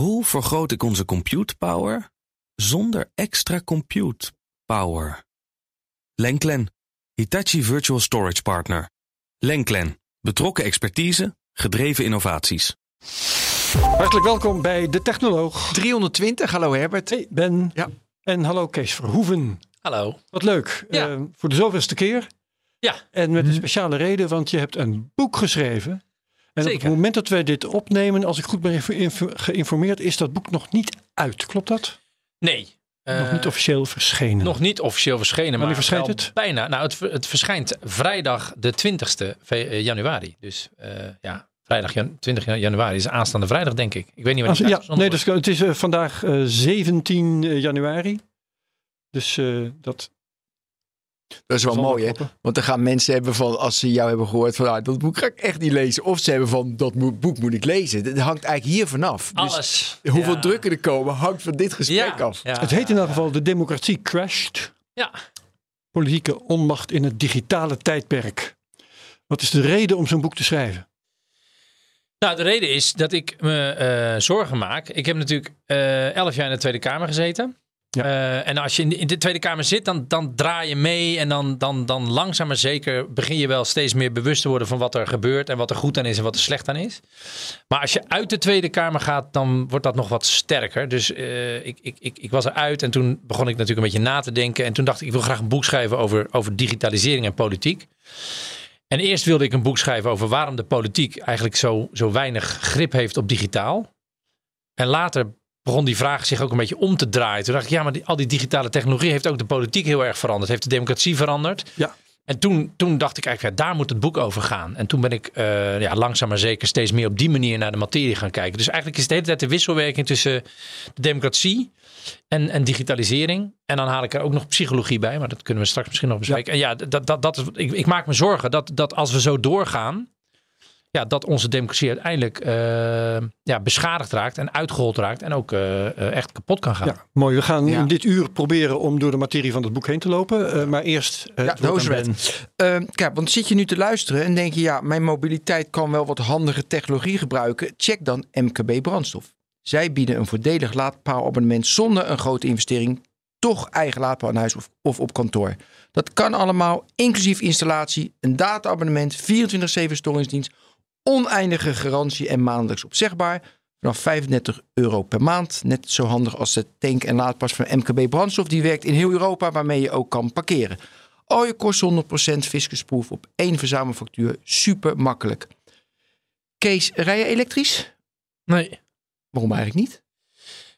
Hoe vergroot ik onze compute power zonder extra compute power? Lenklen, Hitachi Virtual Storage Partner. Lenklen, betrokken expertise, gedreven innovaties. Hartelijk welkom bij De Technoloog. 320, hallo Herbert. Hey Ben. Ja. En hallo Kees Verhoeven. Hallo. Wat leuk. Ja. Eh, voor de zoveelste keer. Ja. En met een speciale reden, want je hebt een boek geschreven. En op het moment dat wij dit opnemen, als ik goed ben geïnformeerd, is dat boek nog niet uit. Klopt dat? Nee. nog eh, niet officieel verschenen. nog niet officieel verschenen. Wanneer maar verschijnt het? Bijna. Nou, het, het verschijnt vrijdag de 20ste ve- eh, januari. Dus eh, ja, vrijdag jan- 20 jan- januari is aanstaande vrijdag, denk ik. Ik weet niet wanneer ja, het nee, dus, het is eh, vandaag eh, 17 januari. Dus eh, dat Dat is wel mooi hè. Want dan gaan mensen hebben van, als ze jou hebben gehoord van, ah, dat boek ga ik echt niet lezen. Of ze hebben van, dat boek moet ik lezen. Dat hangt eigenlijk hier vanaf. Dus Alles. hoeveel Ja. drukken er komen, hangt van dit gesprek Ja, af. ja, Het heet in ja, elk geval De Democratie Crashed. Ja. Politieke onmacht in het digitale tijdperk. Wat is de reden om zo'n boek te schrijven? Nou, de reden is dat ik me eh, zorgen maak. Ik heb natuurlijk eh, elf jaar in de Tweede Kamer gezeten. Eh, en als je in de, in de Tweede Kamer zit, dan, dan draai je mee. En dan, dan, dan langzaam maar zeker begin je wel steeds meer bewust te worden van wat er gebeurt. En wat er goed aan is en wat er slecht aan is. Maar als je uit de Tweede Kamer gaat, dan wordt dat nog wat sterker. Dus eh, ik, ik, ik, ik was eruit en toen begon ik natuurlijk een beetje na te denken. En toen dacht ik, ik wil graag een boek schrijven over, over digitalisering en politiek. En eerst wilde ik een boek schrijven over waarom de politiek eigenlijk zo, zo weinig grip heeft op digitaal. En later begon die vraag zich ook een beetje om te draaien. Toen dacht ik, ja, maar die, al die digitale technologie heeft ook de politiek heel erg veranderd. Heeft de democratie veranderd. Ja. En toen, toen dacht ik eigenlijk, ja, daar moet het boek over gaan. En toen ben ik eh, ja, langzaam maar zeker steeds meer op die manier naar de materie gaan kijken. Dus eigenlijk is het de hele tijd de wisselwerking tussen de democratie en, en digitalisering. En dan haal ik er ook nog psychologie bij, maar dat kunnen we straks misschien nog bespreken. En ja, dat, dat, dat, is- ik, ik maak me zorgen dat, dat als we zo doorgaan, ja, dat onze democratie uiteindelijk eh, ja, beschadigd raakt en uitgehold raakt en ook eh, eh, echt kapot kan gaan. Ja, mooi. We gaan Ja. in dit uur proberen om door de materie van het boek heen te lopen. Eh, maar eerst. eh, Ja, de aan hoofdwet. Ben. Eh, kijk, want zit je nu te luisteren en denk je, ja, mijn mobiliteit kan wel wat handige technologie gebruiken. Check dan MKB Brandstof. Zij bieden een voordelig laadpaalabonnement zonder een grote investering. Toch eigen laadpaal aan huis of, of op kantoor. Dat kan allemaal, inclusief installatie, een data-abonnement, 24-7 storingsdienst, oneindige garantie en maandelijks opzegbaar. Vanaf 35 euro per maand. Net zo handig als de tank- en laadpas van MKB Brandstof. Die werkt in heel Europa, waarmee je ook kan parkeren. Al je kost 100% fiscusproof op één verzamelfactuur. Super makkelijk. Kees, rij je elektrisch? Nee. Waarom eigenlijk niet?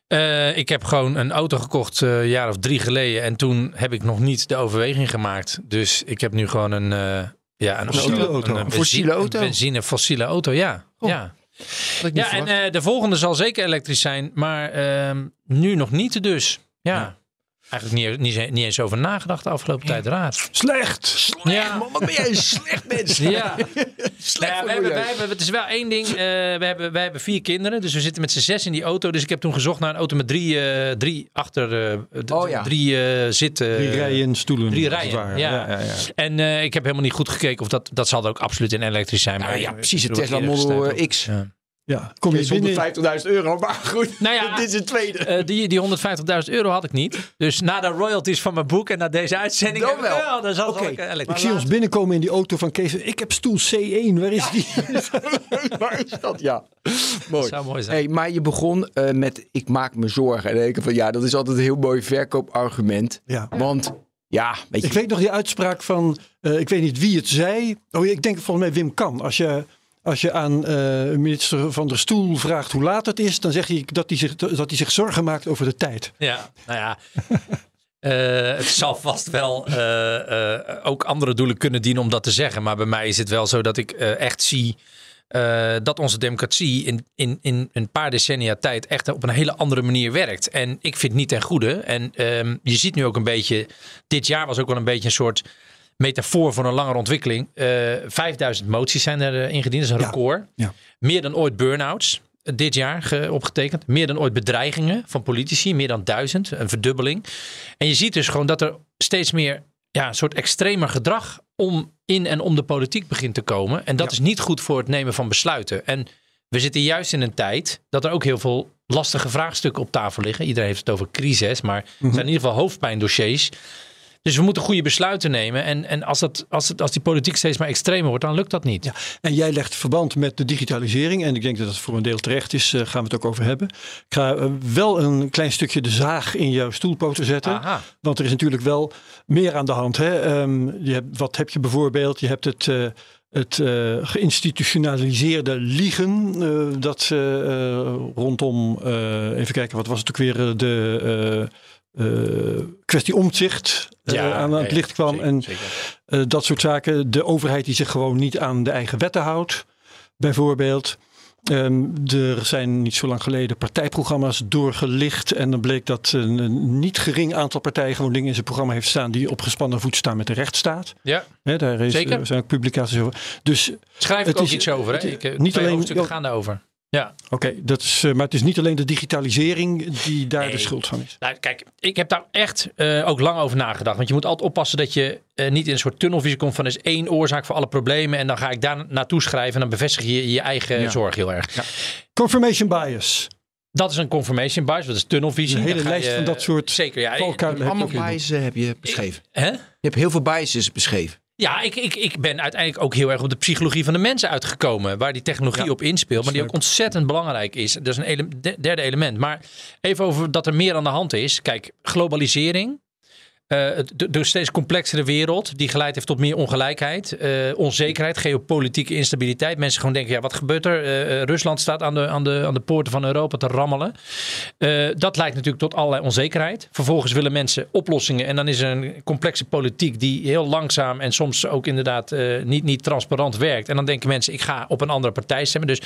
Eh, ik heb gewoon een auto gekocht eh, een jaar of drie geleden. En toen heb ik nog niet de overweging gemaakt. Dus ik heb nu gewoon een, eh, ja, een Fossiele auto. Een, Een benzine- fossiele auto? Een benzine fossiele auto, ja. Oh, ja. Ja, en eh, de volgende zal zeker elektrisch zijn. Maar ehm, nu nog niet dus. Ja. Eigenlijk niet, niet, niet eens over nagedacht de afgelopen tijd. Raar. Slecht. Ja. Man, wat ben jij een slecht mens. Ja. Slecht ja, we hebben, wij hebben, het is wel één ding. eh, we, hebben, wij hebben vier kinderen. Dus we zitten met z'n zes in die auto. Dus ik heb toen gezocht naar een auto met drie, eh, drie achter. eh, d- Oh ja. Drie eh, zitten. Drie rijen stoelen. drie rijen, ja. ja, ja. En eh, ik heb helemaal niet goed gekeken of dat. Dat zal er ook absoluut in elektrisch zijn. Maar ja, precies, het Tesla Model. X. Ja. Ja, Kom je binnen. 150.000 euro, maar goed. Nou ja, dit is het tweede. Eh, die, die 150.000 euro had ik niet. Dus na de royalties van mijn boek en na deze uitzending. Dan wel. Ja, dan zal Oké, ik, eh, Ik zie ons binnenkomen in die auto van Kees. Ik heb stoel C1. Waar is die? Waar is dat? Ja, mooi. zou mooi zijn. Hey, maar je begon eh, met ik maak me zorgen. En dan denk ik van ja, dat is altijd een heel mooi verkoopargument. Ja. Want ja, weet je, Ik weet nog die uitspraak van, eh, ik weet niet wie het zei. Oh, ik denk volgens mij Wim Kan. Als je, als je aan eh, minister van der Stoel vraagt hoe laat het is, dan zeg hij dat hij zich, dat hij zich zorgen maakt over de tijd. Ja, nou ja. Eh, het zal vast wel eh, ook andere doelen kunnen dienen om dat te zeggen. Maar bij mij is het wel zo dat ik echt zie dat onze democratie in, in, in een paar decennia tijd echt op een hele andere manier werkt. En ik vind niet ten goede. En ehm, je ziet nu ook een beetje, dit jaar was ook wel een beetje een soort metafoor voor een langere ontwikkeling. Eh 5000 moties zijn er eh, ingediend, dat is een record. Ja. Meer dan ooit burn-outs eh, dit jaar ge- opgetekend. Meer dan ooit bedreigingen van politici, meer dan duizend, een verdubbeling. En je ziet dus gewoon dat er steeds meer ja, een soort extremer gedrag om in en om de politiek begint te komen. En dat Ja. is niet goed voor het nemen van besluiten. En we zitten juist in een tijd dat er ook heel veel lastige vraagstukken op tafel liggen. Iedereen heeft het over crisis, maar het zijn in ieder geval hoofdpijndossiers. Dus we moeten goede besluiten nemen. En, en als, dat, als, het, als die politiek steeds maar extremer wordt, dan lukt dat niet. Ja, en jij legt verband met de digitalisering. En ik denk dat dat voor een deel terecht is. Daar gaan we het ook over hebben. Ik ga uh, wel een klein stukje de zaag in jouw stoelpoten zetten. Aha. Want er is natuurlijk wel meer aan de hand. Hè? Um, je hebt, wat heb je bijvoorbeeld? Je hebt het... Uh, het uh, geïnstitutionaliseerde liegen, uh, dat uh, rondom, even kijken, wat was het ook weer, de kwestie omzicht Ja, aan het ja, licht kwam. zeker, en zeker. dat soort zaken. De overheid die zich gewoon niet aan de eigen wetten houdt, bijvoorbeeld. Um, er zijn niet zo lang geleden partijprogramma's doorgelicht. En dan bleek dat een, niet gering aantal partijen gewoon dingen in zijn programma heeft staan die op gespannen voet staan met de rechtsstaat. Ja, He, daar is, Zeker. er zijn ook publicaties over. Dus schrijf ik Het ook is- iets over. Hè? Ik, eh, niet alleen- hoofdstukken ja. oké, dat is, eh, maar het is niet alleen de digitalisering die daar de schuld van is. Nou, kijk, ik heb daar echt eh, ook lang over nagedacht. Want je moet altijd oppassen dat je eh, niet in een soort tunnelvisie komt van er is één oorzaak voor alle problemen. En dan ga ik daar naartoe schrijven en dan bevestig je je eigen Ja. zorg heel erg. Confirmation bias. Dat is een confirmation bias, dat is tunnelvisie. Een hele lijst je- van dat soort Zeker, ja. Allemaal biases heb je beschreven. Hè? Je hebt heel veel biases beschreven. Ja, ik, ik, ik ben uiteindelijk ook heel erg op de psychologie van de mensen uitgekomen. Waar die technologie Ja, op inspeelt. Maar die ook ontzettend belangrijk is. Dat is een ele- derde element. Maar even over dat er meer aan de hand is. Kijk, globalisering. Eh, de steeds complexere wereld. Die geleid heeft tot meer ongelijkheid. eh, onzekerheid, geopolitieke instabiliteit. Mensen gewoon denken, ja, wat gebeurt er? Eh, Rusland staat aan de, aan, de, aan de poorten van Europa te rammelen. Dat leidt natuurlijk tot allerlei onzekerheid. Vervolgens willen mensen oplossingen. En dan is er een complexe politiek die heel langzaam en soms ook inderdaad niet, niet transparant werkt. En dan denken mensen, ik ga op een andere partij stemmen. Dus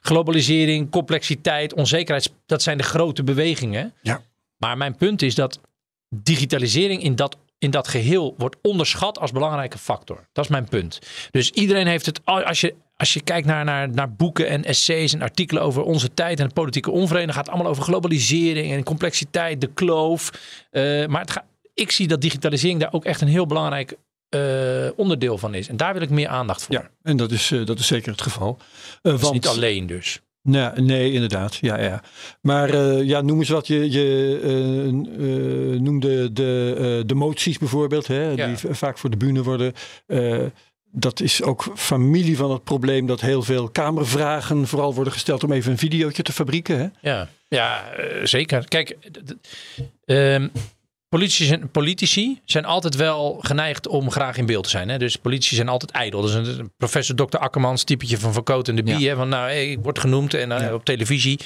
globalisering, complexiteit, onzekerheid, dat zijn de grote bewegingen. Ja. Maar mijn punt is dat digitalisering in dat, in dat geheel wordt onderschat als belangrijke factor. Dat is mijn punt. Dus iedereen heeft het, als je, als je kijkt naar, naar, naar boeken en essays en artikelen over onze tijd en de politieke onvrede, gaat het allemaal over globalisering en complexiteit, de kloof. Eh, maar het gaat, ik zie dat digitalisering daar ook echt een heel belangrijk eh, onderdeel van is. En daar wil ik meer aandacht voor. Ja, en dat is, eh, dat is zeker het geval. Is want, niet alleen dus. Nee, nee, inderdaad. Ja, ja. Maar eh, ja, noem eens wat. Je, je eh, eh, noemde de, de moties bijvoorbeeld, hè, Ja. die vaak voor de bühne worden. Dat is ook familie van het probleem dat heel veel kamervragen vooral worden gesteld om even een videootje te fabrieken. Hè? Ja, ja zeker. Kijk, ehm, politici, zijn, politici zijn altijd wel geneigd om graag in beeld te zijn. Hè? Dus politici zijn altijd ijdel. Dus een, een professor Dr. Akkermans, typetje van Van en de Bie. Ja. Hè? Van nou, hey, ik word genoemd en eh, Ja. op televisie.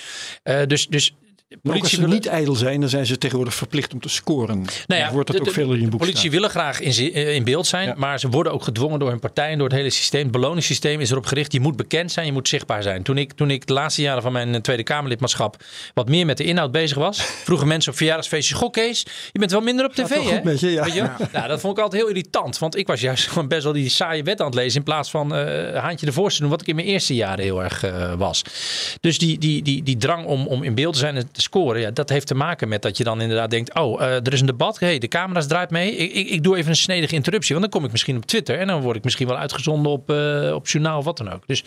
Eh, dus, dus Ook als politie ze willen- niet ijdel zijn, dan zijn ze tegenwoordig verplicht om te scoren. Nou ja, wordt dat de- ook de- veel in je boek Politie staan. willen graag in, eh, in beeld zijn, Ja. maar ze worden ook gedwongen door hun partij en door het hele systeem. Het beloningssysteem is erop gericht. Je moet bekend zijn, je moet zichtbaar zijn. Toen ik, toen ik de laatste jaren van mijn eh, Tweede Kamerlidmaatschap wat meer met de inhoud bezig was, vroegen mensen op verjaardagsfeestjes: Goh, Kees, je bent wel minder op tv, hè? goed met je, ja. Weet je? Nou, dat vond ik altijd heel irritant, want ik was juist gewoon best wel die saaie wet aan het lezen in plaats van eh haantje de voorste doen, wat ik in mijn eerste jaren heel erg was. Dus die, die, die, die drang om, om in beeld te zijn te scoren, ja, dat heeft te maken met dat je dan inderdaad denkt: oh, eh, er is een debat, hey, de camera's draait mee. Ik, ik, ik doe even een snedige interruptie, want dan kom ik misschien op Twitter en dan word ik misschien wel uitgezonden op, eh, op journaal of wat dan ook. Dus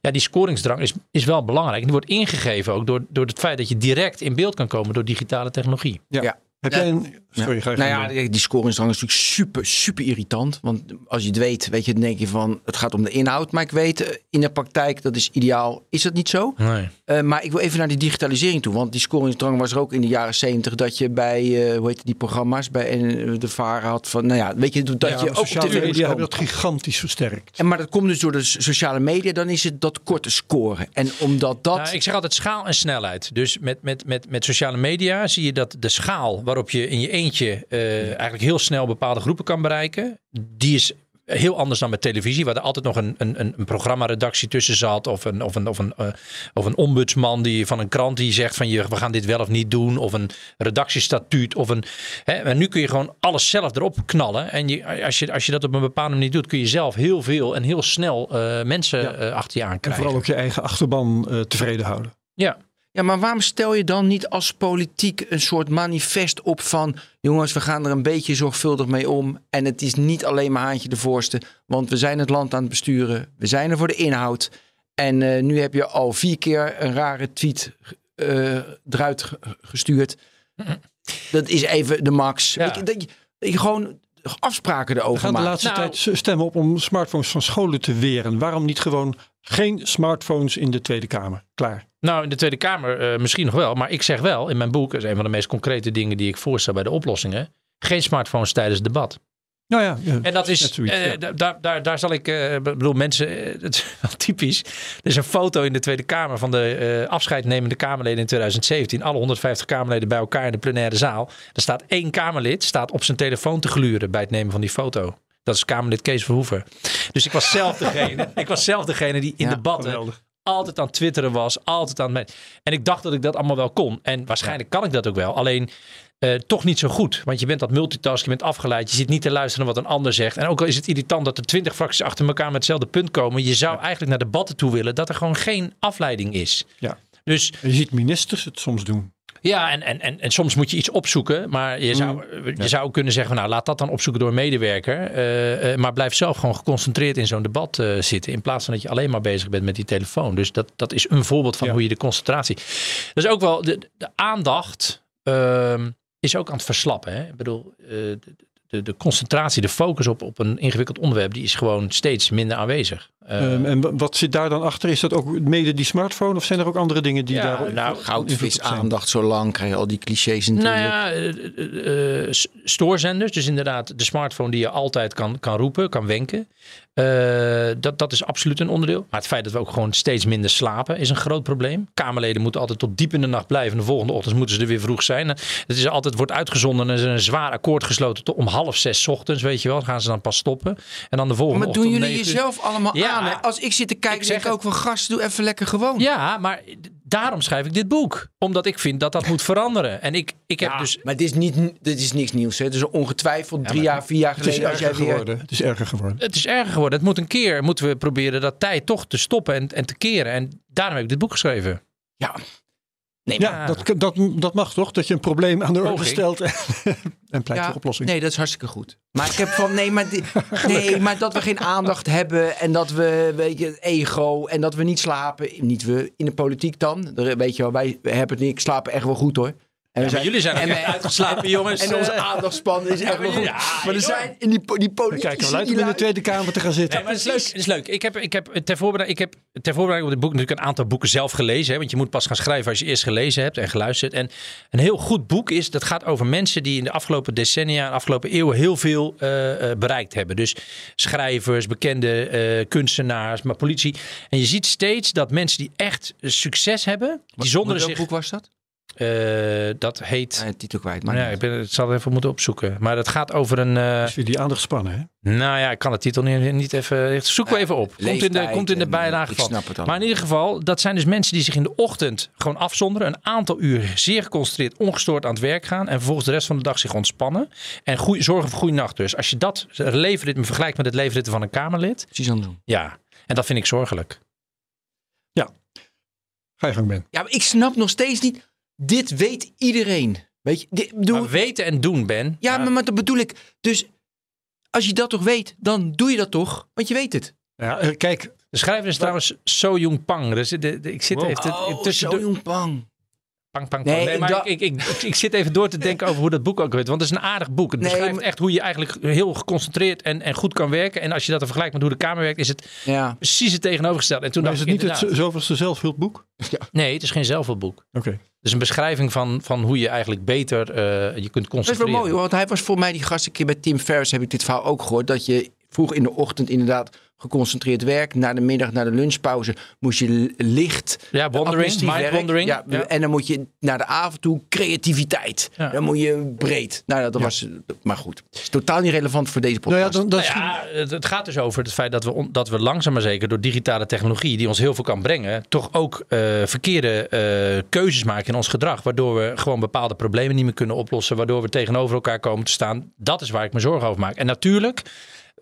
ja, die scoringsdrang is, is wel belangrijk. En die wordt ingegeven ook door, door het feit dat je direct in beeld kan komen door digitale technologie. Ja. Ja. Heb Ja. jij een... Sorry, ga je Nou ja, die scoringsdrang is natuurlijk super, super irritant. Want als je het weet, weet je, dan denk je van het gaat om de inhoud. Maar ik weet, eh, in de praktijk, dat is ideaal. Is dat niet zo? Nee. Eh, maar ik wil even naar die digitalisering toe. Want die scoringsdrang was er ook in de jaren zeventig. Dat je bij, eh, hoe heet die programma's, bij de VARA had van, nou ja, weet je, dat Ja, je ook op tv media hebben dat gigantisch versterkt. En maar dat komt dus door de so- sociale media, dan is het dat korte scoren. En omdat dat. Nou, ik zeg altijd schaal en snelheid. Dus met, met, met, met sociale media zie je dat de schaal waarop je in je eentje eh, eigenlijk heel snel bepaalde groepen kan bereiken, die is heel anders dan met televisie, waar er altijd nog een, een, een- programmaredactie tussen zat. Of een, of, een, of, een, eh, of een ombudsman die, van een krant die zegt van je, we gaan dit wel of niet doen. Of een redactiestatuut. Of een, hè, en nu kun je gewoon alles zelf erop knallen. En je, als, je, als je dat op een bepaalde manier doet, kun je zelf heel veel en heel snel eh, mensen Ja. achter je aan En vooral ook je eigen achterban tevreden houden. Ja. Ja, maar waarom stel je dan niet als politiek een soort manifest op van... jongens, we gaan er een beetje zorgvuldig mee om. En het is niet alleen maar haantje de voorste. Want we zijn het land aan het besturen. We zijn er voor de inhoud. En eh, nu heb je al vier keer een rare tweet eh, eruit ge- gestuurd. Dat is even de max. Ja. Weet je, dat, je, gewoon afspraken We erover gaan de laatste Nou- tijd stemmen op om smartphones van scholen te weren. Waarom niet gewoon geen smartphones in de Tweede Kamer? Klaar. Nou, in de Tweede Kamer eh, misschien nog wel. Maar ik zeg wel in mijn boek, dat is een van de meest concrete dingen die ik voorstel bij de oplossingen. Geen smartphones tijdens het debat. Nou ja, ja, En dat is, zoiets, eh, ja. daar, daar, daar zal ik, ik bedoel mensen, het is wel typisch. Er is een foto in de Tweede Kamer van de afscheidnemende Kamerleden in 2017. Alle 150 Kamerleden bij elkaar in de plenaire zaal. Er staat één Kamerlid, staat op zijn telefoon te gluren bij het nemen van die foto. Dat is Kamerlid Kees Verhoeven. Dus ik was zelf degene, ik was zelf degene die in Ja, debatten geweldig. Altijd aan het twitteren was, altijd aan het... En ik dacht dat ik dat allemaal wel kon. En waarschijnlijk kan ik dat ook wel. Alleen eh, toch niet zo goed. Want je bent dat multitask, je bent afgeleid. Je zit niet te luisteren naar wat een ander zegt. En ook al is het irritant dat er twintig fracties achter elkaar met hetzelfde punt komen. Je zou eigenlijk naar debatten toe willen dat er gewoon geen afleiding is. Ja. Dus Je ziet ministers het soms doen. Ja, en, en, en, en soms moet je iets opzoeken. Maar je zou, je zou kunnen zeggen, van, nou laat dat dan opzoeken door een medewerker. eh, eh, maar blijf zelf gewoon geconcentreerd in zo'n debat eh, zitten. In plaats van dat je alleen maar bezig bent met die telefoon. Dus dat, dat is een voorbeeld van Ja. hoe je de concentratie... Dus ook wel de, de aandacht ehm, is ook aan het verslappen. Hè? Ik bedoel, eh, de, de, concentratie, de focus op, op een ingewikkeld onderwerp... die is gewoon steeds minder aanwezig. Eh, Ehm, en wa- wat zit daar dan achter? Is dat ook mede die smartphone of zijn er ook andere dingen die Ja, daar nou, Goudvis, aandacht zo lang, krijg je al die clichés natuurlijk. Nou ja, eh, eh, stoorzenders. Dus inderdaad de smartphone die je altijd kan, kan roepen, kan wenken. Eh, dat, dat is absoluut een onderdeel. Maar het feit dat we ook gewoon steeds minder slapen is een groot probleem. Kamerleden moeten altijd tot diep in de nacht blijven. De volgende ochtend moeten ze er weer vroeg zijn. Het is altijd wordt uitgezonden en er is een zwaar akkoord gesloten tot om half zes ochtends. Weet je wel, Dan gaan ze dan pas stoppen. En dan de volgende maar doen ochtend jullie uur- jezelf allemaal Ja, aan? Hè? Als ik zit te kijken, ik zeg ik ook van gast, doe even lekker gewoon. Ja, maar daarom schrijf ik dit boek. Omdat ik vind dat dat moet veranderen. En ik, ik heb Ja, dus Maar dit is, niet, dit is niks nieuws. Hè? Dus ongetwijfeld drie jaar, vier jaar Het is geleden. Als jij erger weer... geworden. Het is erger geworden. Het is erger geworden. Het moet een keer, moeten we proberen dat tijd toch te stoppen en, en te keren. En daarom heb ik dit boek geschreven. Ja. Nee, maar, Ja, dat, dat, dat mag toch? Dat je een probleem aan de orde stelt en, en pleit ja, voor oplossing. Nee, dat is hartstikke goed. Maar ik heb van, nee maar, di- nee, maar dat we geen aandacht hebben en dat we, weet je, ego en dat we niet slapen. Niet we, in de politiek dan. Weet je wel, wij hebben het niet, ik slaap echt wel goed hoor. En maar jullie zijn en echt we- uitgeslapen, jongens. En onze Eh, aandachtspan is echt wel goed. ja, maar er zijn in die, die politici... wel uit om in de Tweede Kamer te gaan zitten. Nee, maar het is leuk. Het is leuk. Ik heb, ik heb, ter voorbereiding, ik heb ter voorbereiding op dit boek natuurlijk een aantal boeken zelf gelezen. Hè, want je moet pas gaan schrijven als je eerst gelezen hebt en geluisterd. En een heel goed boek is, dat gaat over mensen die in de afgelopen decennia, de afgelopen eeuwen heel veel eh, eh, bereikt hebben. Dus schrijvers, bekende eh, kunstenaars, maar politie. En je ziet steeds dat mensen die echt succes hebben, die zonder Welk zich... boek was dat? Eh, dat heet... Nee, titel kwijt. Maar ja, ik ben, het zal het even moeten opzoeken. Maar dat gaat over een... eh, Dus weer die aandachtspannen, hè? nou ja, ik kan de titel niet, niet even. Zoeken we even op. Komt in de, komt in de bijlage ik van. snap het al. Maar in ieder geval, dat zijn dus mensen die zich in de ochtend gewoon afzonderen. Een aantal uur zeer geconcentreerd, ongestoord aan het werk gaan. En vervolgens de rest van de dag zich ontspannen. En goeie, zorgen voor goede nacht. Dus als je dat leefritme vergelijkt met het leefritme van een Kamerlid. Precies andersom. Ja, en dat vind ik zorgelijk. Ga je gang, Ben. Ja, maar ik snap nog steeds niet. Dit weet iedereen. Weet je, dit, bedoel, Maar weten en doen, Ben. ja, maar, maar dat bedoel ik. Dus als je dat toch weet, dan doe je dat toch? Want je weet het. Ja, eh, kijk, De schrijver is trouwens So Jung Pang. Dus de, de- ik zit Wow. even Oh, tussen jong pang. Pang, pang, Nee, maar dat- ik, ik, ik, ik zit even door te denken over hoe dat boek ook heet. Want het is een aardig boek. Het Nee, beschrijft maar- echt hoe je eigenlijk heel geconcentreerd en, en goed kan werken. En als je dat dan vergelijkt met hoe de Kamer werkt, is het Ja. precies het tegenovergestelde. En toen maar dacht is het ik niet het inderdaad, zoveelste zelfhulpboek? Nee, het is geen zelfhulpboek. Oké. Is een beschrijving van, van hoe je eigenlijk beter eh, je kunt Dat is wel concentreren. mooi, want hij was voor mij die gast een keer bij Tim Ferriss, heb ik dit verhaal ook gehoord, dat je vroeg in de ochtend inderdaad geconcentreerd werkt. Na de middag, na de lunchpauze, moest je licht. Ja, wandering, administratief mind werk. wandering. Ja, Ja. En dan moet je naar de avond toe creativiteit. Ja. Dan moet je breed. Nou, dat was, maar goed. Het is totaal niet relevant voor deze Nou ja, podcast. dan, dat is- Nou ja, het, het gaat dus over het feit dat we, on- dat we langzaam maar zeker door digitale technologie, die ons heel veel kan brengen, toch ook eh, verkeerde eh, keuzes maken in ons gedrag. Waardoor we gewoon bepaalde problemen niet meer kunnen oplossen. Waardoor we tegenover elkaar komen te staan. Dat is waar ik me zorgen over maak. En natuurlijk.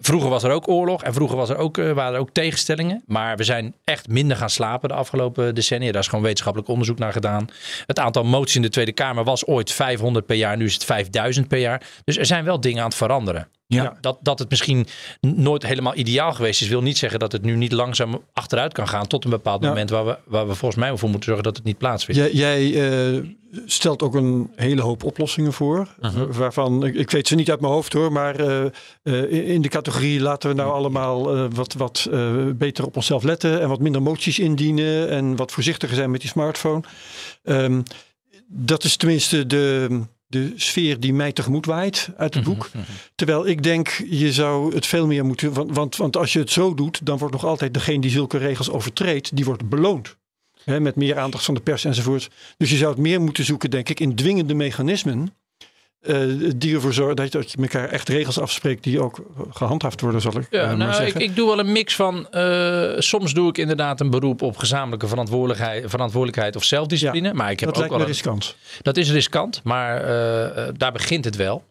Vroeger was er ook oorlog en vroeger was er ook, eh, waren er ook tegenstellingen. Maar we zijn echt minder gaan slapen de afgelopen decennia. Daar is gewoon wetenschappelijk onderzoek naar gedaan. Het aantal moties in de Tweede Kamer was ooit 500 per jaar. Nu is het 5000 per jaar. Dus er zijn wel dingen aan het veranderen. Ja. Dat, dat het misschien nooit helemaal ideaal geweest is, wil niet zeggen dat het nu niet langzaam achteruit kan gaan tot een bepaald Ja. moment waar we, waar we volgens mij voor moeten zorgen dat het niet plaatsvindt. Jij, jij eh, stelt ook een hele hoop oplossingen voor. Mhm. Waarvan, ik, ik weet ze niet uit mijn hoofd hoor, maar eh, eh, in- de categorie laten we nou allemaal wat, wat beter op onszelf letten en wat minder moties indienen en wat voorzichtiger zijn met die smartphone. Ehm, dat is tenminste de, de sfeer die mij tegemoet waait uit het boek. Terwijl ik denk, je zou het veel meer moeten. Want, want, want als je het zo doet, dan wordt nog altijd degene die zulke regels overtreedt, die wordt beloond. Hè, met meer aandacht van de pers enzovoort. Dus je zou het meer moeten zoeken, denk ik, in dwingende mechanismen. Eh, die ervoor zorgen dat je, dat je elkaar echt regels afspreekt die ook gehandhaafd worden, zal ik eh, Ja, maar nou, ik, zeggen. ik doe wel een mix van. eh, soms doe ik inderdaad een beroep op gezamenlijke verantwoordelijkheid, verantwoordelijkheid of zelfdiscipline. maar ik heb dat ook lijkt wel een- riskant. Dat is riskant, maar eh, eh, daar begint het wel.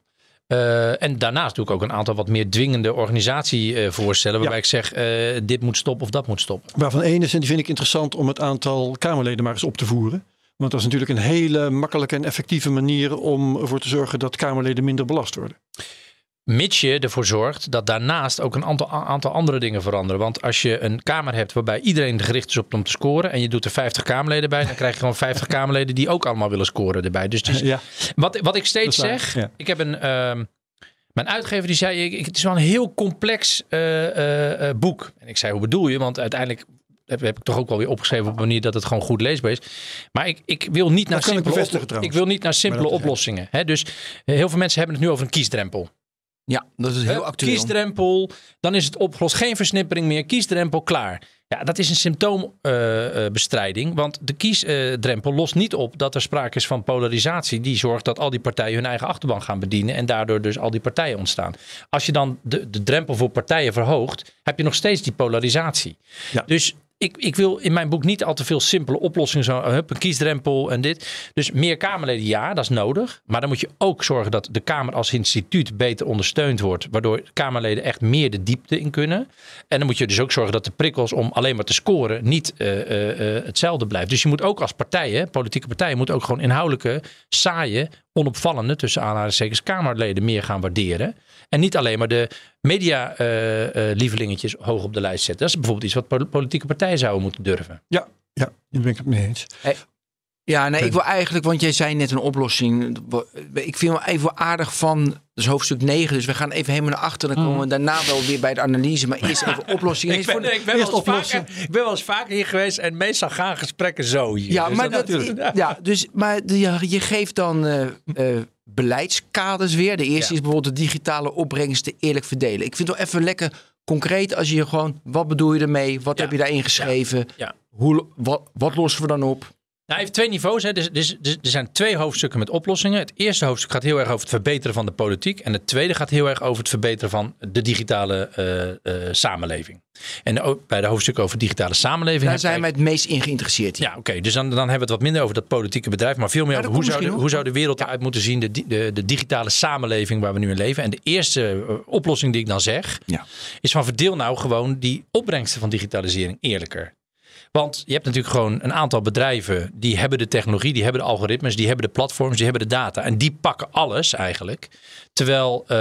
Eh, en daarnaast doe ik ook een aantal wat meer dwingende organisatievoorstellen. waarbij Ja. ik zeg: eh, dit moet stoppen of dat moet stoppen. Waarvan één is, en die vind ik interessant om het aantal Kamerleden maar eens op te voeren. Want dat is natuurlijk een hele makkelijke en effectieve manier om ervoor te zorgen dat Kamerleden minder belast worden. Mits je ervoor zorgt dat daarnaast ook een aantal, aantal andere dingen veranderen. Want als je een Kamer hebt waarbij iedereen gericht is op om te scoren. en je doet er 50 Kamerleden bij. dan krijg je gewoon 50 Kamerleden die ook allemaal willen scoren erbij. Dus Ja, Wat, wat ik steeds zeg, ja. ik heb een. ehm, mijn uitgever die zei: ik, ik- het is wel een heel complex eh, eh, eh, boek. En ik zei: hoe bedoel je? Want uiteindelijk heb, heb ik toch ook wel weer opgeschreven op een manier dat het gewoon goed leesbaar is. Maar ik, ik wil niet naar simpele, op- ik wil niet naar simpele oplossingen. Hè? Dus eh, heel veel mensen hebben het nu over een kiesdrempel. Ja, dat is heel actueel. Kiesdrempel, dan is het opgelost. Geen versnippering meer. Kiesdrempel, klaar. Ja, dat is een symptoombestrijding. want de kiesdrempel lost niet op dat er sprake is van polarisatie. Die zorgt dat al die partijen hun eigen achterban gaan bedienen. En daardoor dus al die partijen ontstaan. Als je dan de, de drempel voor partijen verhoogt, heb je nog steeds die polarisatie. Ja. Dus ik, ik wil in mijn boek niet al te veel simpele oplossingen. Zo, uh, hup, een kiesdrempel en dit. Dus meer Kamerleden, ja, dat is nodig. Maar dan moet je ook zorgen dat de Kamer als instituut beter ondersteund wordt. Waardoor Kamerleden echt meer de diepte in kunnen. En dan moet je dus ook zorgen dat de prikkels om alleen maar te scoren niet eh, eh, eh, hetzelfde blijft. Dus je moet ook als partijen, politieke partijen, moet ook gewoon inhoudelijke, saaie, onopvallende, tussen aanhalingstekens, Kamerleden meer gaan waarderen. En niet alleen maar de media-lievelingetjes hoog op de lijst zetten. Dat is bijvoorbeeld iets wat pol- politieke partijen zouden moeten durven. ja, ja, daar ben ik het mee eens. Ja, nee, ik wil eigenlijk, want jij zei net een oplossing. Ik vind wel even aardig van, dat is hoofdstuk 9, dus we gaan even helemaal naar achter. Dan komen we daarna wel weer bij de analyse, maar eerst even oplossingen. Ik ben, de- ik, ben eerst wel eens oplossen. vaker, ik ben wel eens vaker hier geweest en meestal gaan gesprekken zo hier. Ja, Dus maar, dat- dat, ja, dus, maar je, je geeft dan eh, eh, beleidskaders weer. De eerste Ja. is bijvoorbeeld de digitale opbrengsten eerlijk verdelen. Ik vind het wel even lekker concreet als je gewoon, wat bedoel je ermee? Wat Ja. heb je daarin geschreven? Ja. Hoe, wat, wat lossen we dan op? Nou, heeft twee niveaus. Hè. Dus, dus, dus er zijn twee hoofdstukken met oplossingen. Het eerste hoofdstuk gaat heel erg over het verbeteren van de politiek. En het tweede gaat heel erg over het verbeteren van de digitale eh, eh, samenleving. En ook bij de hoofdstukken over digitale samenleving. Daar zijn wij het meest in geïnteresseerd. in. Ja, oké. Dus dan, dan hebben we het wat minder over dat politieke bedrijf. Maar veel meer Ja, over hoe zou, de, hoe zou de wereld eruit moeten zien. De, de, de digitale samenleving waar we nu in leven. En de eerste eh, oplossing die ik dan zeg. Ja. Is van verdeel nou gewoon die opbrengsten van digitalisering eerlijker. Want je hebt natuurlijk gewoon een aantal bedrijven die hebben de technologie, die hebben de algoritmes, die hebben de platforms, die hebben de data. En die pakken alles eigenlijk. Terwijl eh,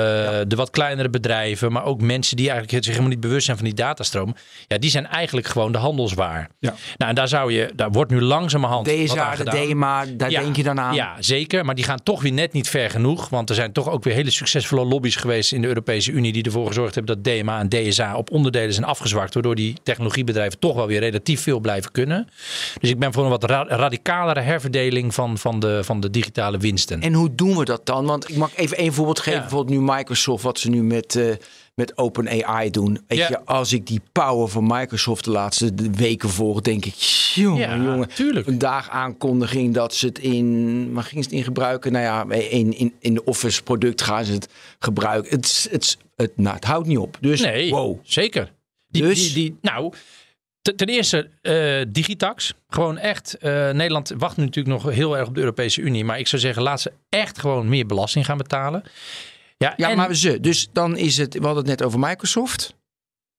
de wat kleinere bedrijven, maar ook mensen die eigenlijk zich helemaal niet bewust zijn van die datastroom. Ja, die zijn eigenlijk gewoon de handelswaar. Ja. Nou, en daar zou je, daar wordt nu langzamerhand. aan de. DMA, daar Ja, denk je dan aan. Ja, zeker. Maar die gaan toch weer net niet ver genoeg. Want er zijn toch ook weer hele succesvolle lobby's geweest in de Europese Unie. die ervoor gezorgd hebben dat DMA en DSA op onderdelen zijn afgezwakt. Waardoor die technologiebedrijven toch wel weer relatief veel blijven kunnen. Dus ik ben voor een wat ra- radicalere herverdeling van, van, de, van de digitale winsten. En hoe doen we dat dan? Want ik mag even één voorbeeld geven. Ja. Bijvoorbeeld nu Microsoft, wat ze nu met, eh met OpenAI doen. Weet Ja. je, als ik die power van Microsoft de laatste weken volg, denk ik, jongen, Ja, jongen. tuurlijk. Vandaag aankondiging dat ze het in, maar gingen ze het in gebruiken? Nou ja, in, in, in de Office product gaan ze het gebruiken. Het, het, het, nou, het houdt niet op. Dus, Nee, wow. zeker. Die, Dus? die, die, nou, ten eerste eh, Digitax. Gewoon echt. eh, Nederland wacht nu natuurlijk nog heel erg op de Europese Unie. Maar ik zou zeggen, laat ze echt gewoon meer belasting gaan betalen. Ja, Ja, en- maar ze. Dus dan is het, we hadden het net over Microsoft.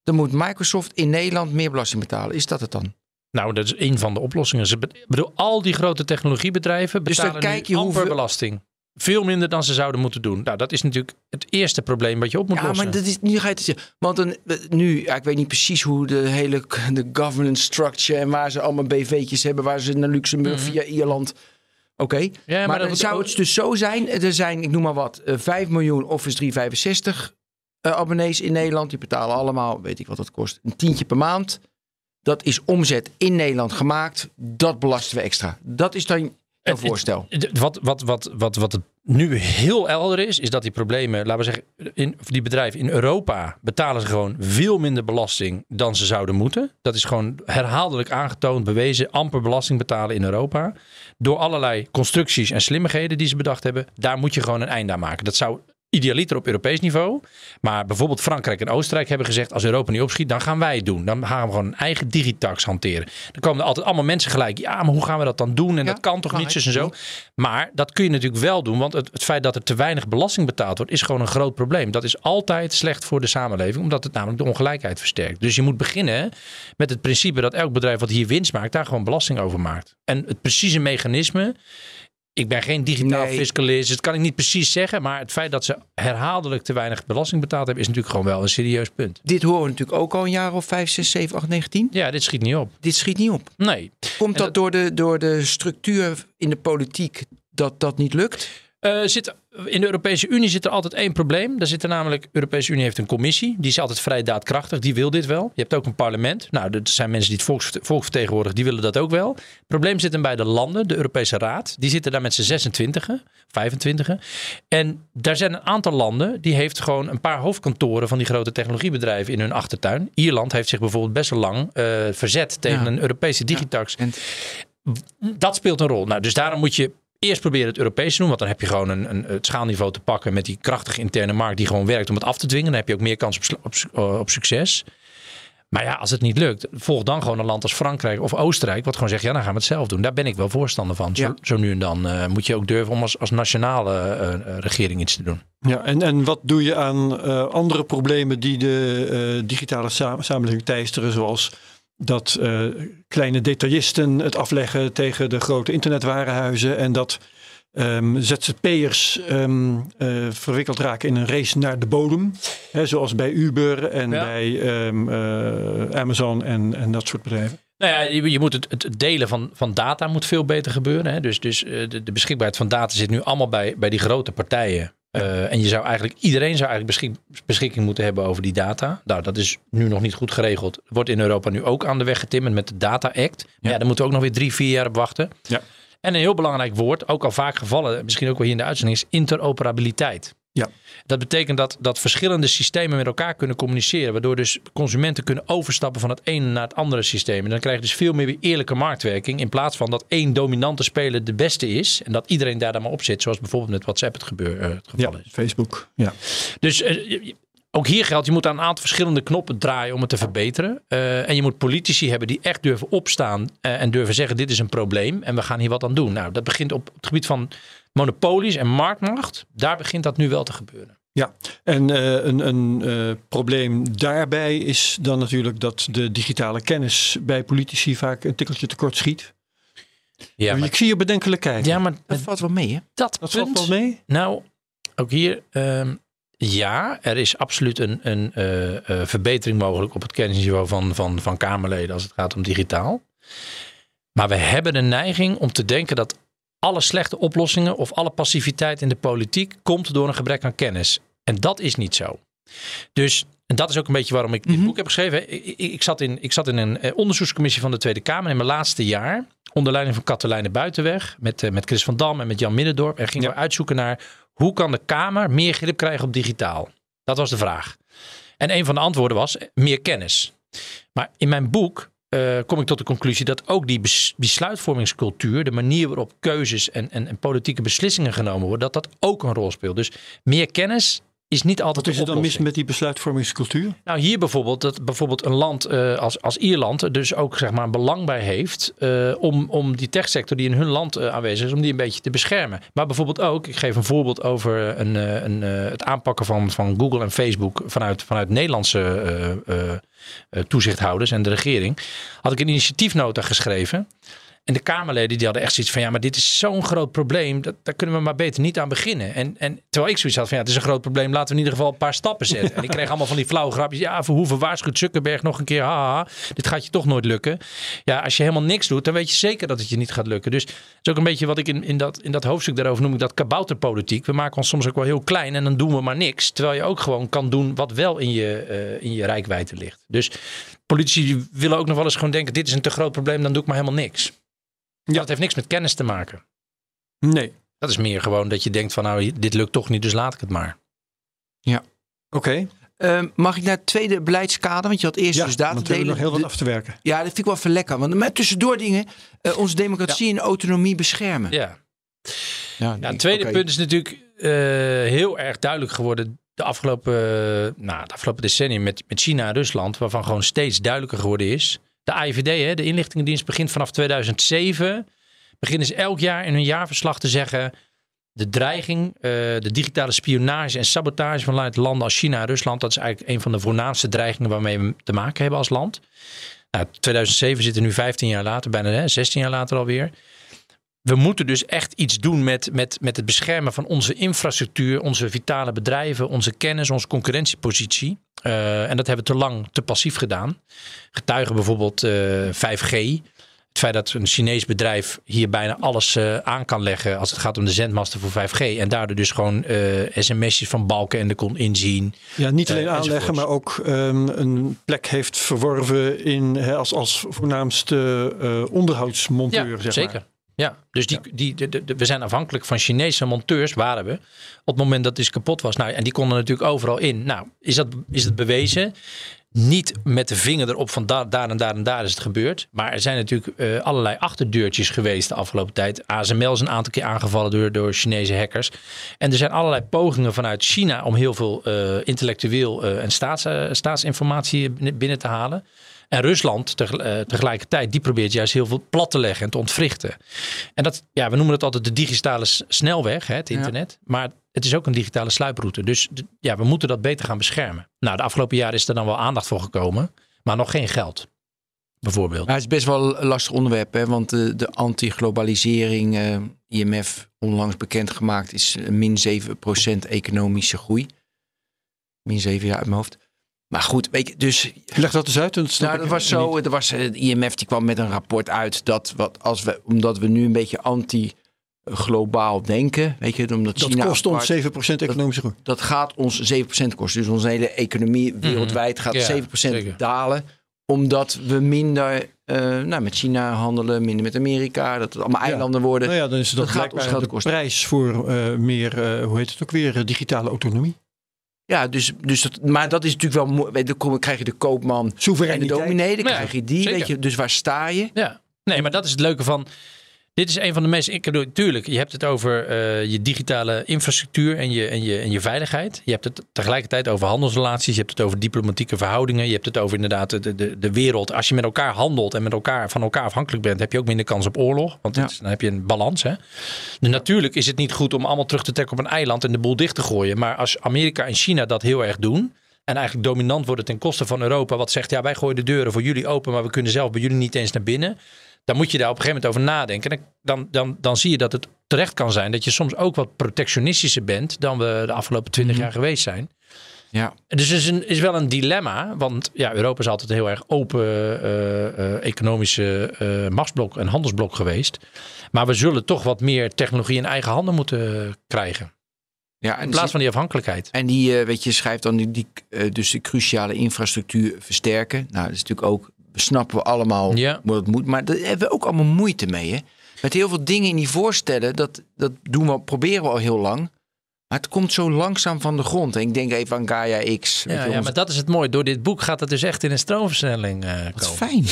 Dan moet Microsoft in Nederland meer belasting betalen. Is dat het dan? Nou, dat is een van de oplossingen. Ze ik bedoel, al die grote technologiebedrijven Dus dan betalen kijk nu je amper hoeveel- belasting. Veel minder dan ze zouden moeten doen. Nou, dat is natuurlijk het eerste probleem wat je op moet Ja, lossen. maar dat is, nu ga je het zeggen. Want een, nu, ja, ik weet niet precies hoe de hele de governance structure en waar ze allemaal BV'tjes hebben, waar ze naar Luxemburg via Ierland. Oké, Mhm. Ja, maar maar, dan zou het dus zo zijn. Er zijn, ik noem maar wat, eh, 5 miljoen Office 365 eh, abonnees in Nederland. Die betalen allemaal, weet ik wat dat kost, een tientje per maand. Dat is omzet in Nederland gemaakt. Dat belasten we extra. Dat is dan een voorstel. Wat, wat, wat, wat, wat het nu heel helder is, is dat die problemen, laten we zeggen, in, die bedrijven in Europa betalen ze gewoon veel minder belasting dan ze zouden moeten. Dat is gewoon herhaaldelijk aangetoond, bewezen, amper belasting betalen in Europa. Door allerlei constructies en slimmigheden die ze bedacht hebben, daar moet je gewoon een einde aan maken. Dat zou idealiter op Europees niveau. Maar bijvoorbeeld Frankrijk en Oostenrijk hebben gezegd: als Europa niet opschiet, dan gaan wij het doen. Dan gaan we gewoon een eigen digitax hanteren. Dan komen er altijd allemaal mensen gelijk. Ja, maar hoe gaan we dat dan doen? En Ja, dat kan toch niet en zo. Maar dat kun je natuurlijk wel doen. Want het, het feit dat er te weinig belasting betaald wordt, is gewoon een groot probleem. Dat is altijd slecht voor de samenleving, omdat het namelijk de ongelijkheid versterkt. Dus je moet beginnen met het principe dat elk bedrijf wat hier winst maakt, daar gewoon belasting over maakt. En het precieze mechanisme. Ik ben geen digitaal Nee. fiscalist, dus dat kan ik niet precies zeggen. Maar het feit dat ze herhaaldelijk te weinig belasting betaald hebben, is natuurlijk gewoon wel een serieus punt. Dit horen we natuurlijk ook al een jaar of 5, 6, 7, 8, 9, 10. Ja, dit schiet niet op. Dit schiet niet op. Nee. Komt dat door de, door de structuur in de politiek dat dat niet lukt? Eh, zit, in de Europese Unie zit er altijd één probleem. Daar zit er namelijk, de Europese Unie heeft een commissie. Die is altijd vrij daadkrachtig. Die wil dit wel. Je hebt ook een parlement. Nou, er zijn mensen die het volks, volk vertegenwoordigen. Die willen dat ook wel. Het probleem zit hem bij de landen. De Europese Raad. Die zitten daar met z'n 26, 25. En daar zijn een aantal landen. Die heeft gewoon een paar hoofdkantoren van die grote technologiebedrijven in hun achtertuin. Ierland heeft zich bijvoorbeeld best wel lang eh, verzet tegen Ja. een Europese digitax. En Dat speelt een rol. Nou, dus daarom moet je eerst proberen het Europees te doen. Want dan heb je gewoon een, een, het schaalniveau te pakken met die krachtige interne markt die gewoon werkt om het af te dwingen. Dan heb je ook meer kans op, op, eh, op succes. Maar ja, als het niet lukt, volg dan gewoon een land als Frankrijk of Oostenrijk. Wat gewoon zegt, ja, dan gaan we het zelf doen. Daar ben ik wel voorstander van. Zo, Ja. zo nu en dan eh, moet je ook durven om als, als nationale eh, regering iets te doen. Ja, en, en wat doe je aan andere problemen die de digitale sa- samenleving teisteren, zoals dat eh, kleine detailisten het afleggen tegen de grote internetwarenhuizen en dat ehm, ZZP'ers ehm, eh, verwikkeld raken in een race naar de bodem, hè, zoals bij Uber en Ja. bij ehm, eh, Amazon en, en dat soort bedrijven. Nou ja, je, je moet het, het delen van, van data moet veel beter gebeuren. Hè? Dus, dus de, de beschikbaarheid van data zit nu allemaal bij, bij die grote partijen. Eh, en je zou eigenlijk, iedereen zou eigenlijk beschik- beschikking moeten hebben over die data. Nou, dat is nu nog niet goed geregeld. Wordt in Europa nu ook aan de weg getimmerd met de Data Act. Maar ja, Ja. daar moeten we ook nog weer drie, vier jaar op wachten. Ja. En een heel belangrijk woord, ook al vaak gevallen, misschien ook wel hier in de uitzending, is interoperabiliteit. Ja. Dat betekent dat, dat verschillende systemen met elkaar kunnen communiceren. Waardoor dus consumenten kunnen overstappen van het ene naar het andere systeem. En dan krijg je dus veel meer weer eerlijke marktwerking. In plaats van dat één dominante speler de beste is. En dat iedereen daar dan maar op zit. Zoals bijvoorbeeld met WhatsApp het, gebeur, eh, het geval Ja, is. Facebook. Ja. Dus eh, ook hier geldt, je moet aan een aantal verschillende knoppen draaien om het te verbeteren. Eh, en je moet politici hebben die echt durven opstaan en durven zeggen: dit is een probleem en we gaan hier wat aan doen. Nou, dat begint op het gebied van monopolies en marktmacht. Daar begint dat nu wel te gebeuren. Ja, en eh, een, een eh, probleem daarbij is dan natuurlijk dat de digitale kennis bij politici vaak een tikkeltje tekort schiet. Ja, maar, Ik zie je bedenkelijk kijken. ja, maar dat valt wel mee, hè? dat dat punt, valt wel mee. Nou, ook hier. ehm, ja, er is absoluut een, een eh, eh, verbetering mogelijk op het kennisniveau van, van, van Kamerleden als het gaat om digitaal. Maar we hebben de neiging om te denken dat alle slechte oplossingen of alle passiviteit in de politiek komt door een gebrek aan kennis. En dat is niet zo. Dus en dat is ook een beetje waarom ik dit Mhm. boek heb geschreven. Ik, ik, zat in, ik zat in een eh, onderzoekscommissie van de Tweede Kamer in mijn laatste jaar. Onder leiding van Katelijne Buitenweg. Met, eh, met Chris van Dam en met Jan Middendorp. En gingen Ja. we uitzoeken naar hoe kan de Kamer meer grip krijgen op digitaal. Dat was de vraag. En een van de antwoorden was eh, meer kennis. Maar in mijn boek eh, kom ik tot de conclusie dat ook die bes- besluitvormingscultuur, de manier waarop keuzes en, en, en politieke beslissingen genomen worden, dat dat ook een rol speelt. Dus meer kennis is niet altijd Wat is er dan mis met die besluitvormingscultuur? Nou, hier bijvoorbeeld, dat bijvoorbeeld een land eh, als, als Ierland er dus ook zeg maar een belang bij heeft eh, om, om die techsector die in hun land eh, aanwezig is, om die een beetje te beschermen. Maar bijvoorbeeld ook, ik geef een voorbeeld over een, een, het aanpakken van, van Google en Facebook vanuit, vanuit Nederlandse toezichthouders en de regering. Had ik een initiatiefnota geschreven. En de Kamerleden die hadden echt zoiets van ja, maar dit is zo'n groot probleem. Dat, daar kunnen we maar beter niet aan beginnen. En, en terwijl ik zoiets had van ja, het is een groot probleem. Laten we in ieder geval een paar stappen zetten. En ik kreeg allemaal van die flauwe grapjes. Ja, Verhoeven waarschuwt Zuckerberg nog een keer. Haha, dit gaat je toch nooit lukken. Ja, als je helemaal niks doet, dan weet je zeker dat het je niet gaat lukken. Dus het is ook een beetje wat ik in, in, dat, in dat hoofdstuk daarover noem ik dat kabouterpolitiek. We maken ons soms ook wel heel klein en dan doen we maar niks. Terwijl je ook gewoon kan doen wat wel in je, uh, in je rijkwijde ligt. Dus politici willen ook nog wel eens gewoon denken: dit is een te groot probleem, dan doe ik maar helemaal niks. Ja. Dat heeft niks met kennis te maken. Nee. Dat is meer gewoon dat je denkt van nou, dit lukt toch niet, dus laat ik het maar. Ja. Oké. Okay. Uh, mag ik naar het tweede beleidskader? Want je had eerst ja, dus data delen. nog heel wat af te werken. Ja, dat vind ik wel even lekker. Want met tussendoor dingen uh, onze democratie ja. en autonomie beschermen. Ja. Ja, ja het tweede okay. punt is natuurlijk uh, heel erg duidelijk geworden de afgelopen, nou, de afgelopen decennium met, met China en Rusland, waarvan gewoon steeds duidelijker geworden is de AIVD, hè, de inlichtingendienst, begint vanaf 2007. Beginnen ze elk jaar in hun jaarverslag te zeggen. De dreiging, uh, de digitale spionage en sabotage vanuit landen als China en Rusland. Dat is eigenlijk een van de voornaamste dreigingen waarmee we te maken hebben als land. Nou, 2007 zitten nu 15 jaar later, bijna hè, 16 jaar later alweer. We moeten dus echt iets doen met, met, met het beschermen van onze infrastructuur, onze vitale bedrijven, onze kennis, onze concurrentiepositie. Uh, en dat hebben we te lang te passief gedaan. Getuigen bijvoorbeeld uh, 5G. Het feit dat een Chinees bedrijf hier bijna alles uh, aan kan leggen als het gaat om de zendmasten voor 5G. En daardoor dus gewoon sms'jes van balken en de kon inzien. Ja, niet alleen aanleggen, maar ook um, een plek heeft verworven in, he, als, als voornaamste onderhoudsmonteur. Ja, zeg zeker. Maar. Ja, dus die, die, de, de, we zijn afhankelijk van Chinese monteurs, waren we. Op het moment dat het kapot was. Nou, en die konden natuurlijk overal in. Nou, is dat, is dat bewezen? Niet met de vinger erop van daar, daar en daar en daar is het gebeurd. Maar er zijn natuurlijk uh, allerlei achterdeurtjes geweest de afgelopen tijd. ASML is een aantal keer aangevallen door, door Chinese hackers. En er zijn allerlei pogingen vanuit China om heel veel uh, intellectueel uh, en staats, staatsinformatie binnen te halen. En Rusland tegelijkertijd, die probeert juist heel veel plat te leggen en te ontwrichten. En dat, ja, we noemen het altijd de digitale snelweg, hè, het internet. Ja. Maar het is ook een digitale sluiproute. Dus ja, we moeten dat beter gaan beschermen. Nou, de afgelopen jaren is er dan wel aandacht voor gekomen, maar nog geen geld. Bijvoorbeeld. Maar het is best wel een lastig onderwerp, hè? want de, de anti-globalisering, uh, IMF onlangs bekendgemaakt, is min 7% economische groei. Min 7 jaar uit mijn hoofd. Maar goed, weet je, dus. Leg dat eens uit. Dat nou, dat was zo. Er was, de IMF die kwam met een rapport uit dat wat als we, omdat we nu een beetje anti globaal denken, weet je, omdat dat China kost ons 7% economische groei. Dat, dat, gaat ons 7% kosten. Dus onze hele economie wereldwijd gaat ja, 7% zeker. dalen, omdat we minder uh, nou, met China handelen, minder met Amerika, dat het allemaal eilanden ja. worden. Nou ja, dan is het dat, dat gaat ons geld de kosten. prijs voor uh, meer, uh, hoe heet het ook weer, digitale autonomie. Ja, dus, dus dat, maar dat is natuurlijk wel. Dan krijg je de koopman en de dominee, dan krijg je die. Weet je, dus waar sta je? Ja, nee, maar dat is het leuke van. Dit is een van de meest. Ik bedoel, tuurlijk, je hebt het over uh, je digitale infrastructuur en je, en, je, en je veiligheid. Je hebt het tegelijkertijd over handelsrelaties. Je hebt het over diplomatieke verhoudingen. Je hebt het over inderdaad de, de, de wereld. Als je met elkaar handelt en met elkaar van elkaar afhankelijk bent, heb je ook minder kans op oorlog. Want ja. is, dan heb je een balans. Hè? Dus natuurlijk is het niet goed om allemaal terug te trekken op een eiland en de boel dicht te gooien. Maar als Amerika en China dat heel erg doen. En eigenlijk dominant worden ten koste van Europa. Wat zegt, ja, wij gooien de deuren voor jullie open, maar we kunnen zelf bij jullie niet eens naar binnen dan moet je daar op een gegeven moment over nadenken. En dan, dan, dan zie je dat het terecht kan zijn dat je soms ook wat protectionistischer bent dan we de afgelopen twintig mm. jaar geweest zijn. Ja. Dus het is, een, is wel een dilemma, want ja, Europa is altijd een heel erg open uh, uh, economische uh, machtsblok en handelsblok geweest. Maar we zullen toch wat meer technologie in eigen handen moeten krijgen. Ja, in plaats van die afhankelijkheid. En die, weet je, schrijft dan die, die dus de cruciale infrastructuur versterken. Nou, dat is natuurlijk ook snappen we allemaal ja. hoe het moet. Maar daar hebben we ook allemaal moeite mee. Hè? Met heel veel dingen in die voorstellen, dat, dat doen we, proberen we al heel lang. Maar het komt zo langzaam van de grond. En ik denk even aan Gaia X. Ja, ja, maar dat is het mooie. Door dit boek gaat het dus echt in een stroomversnelling uh, komen. Wat fijn.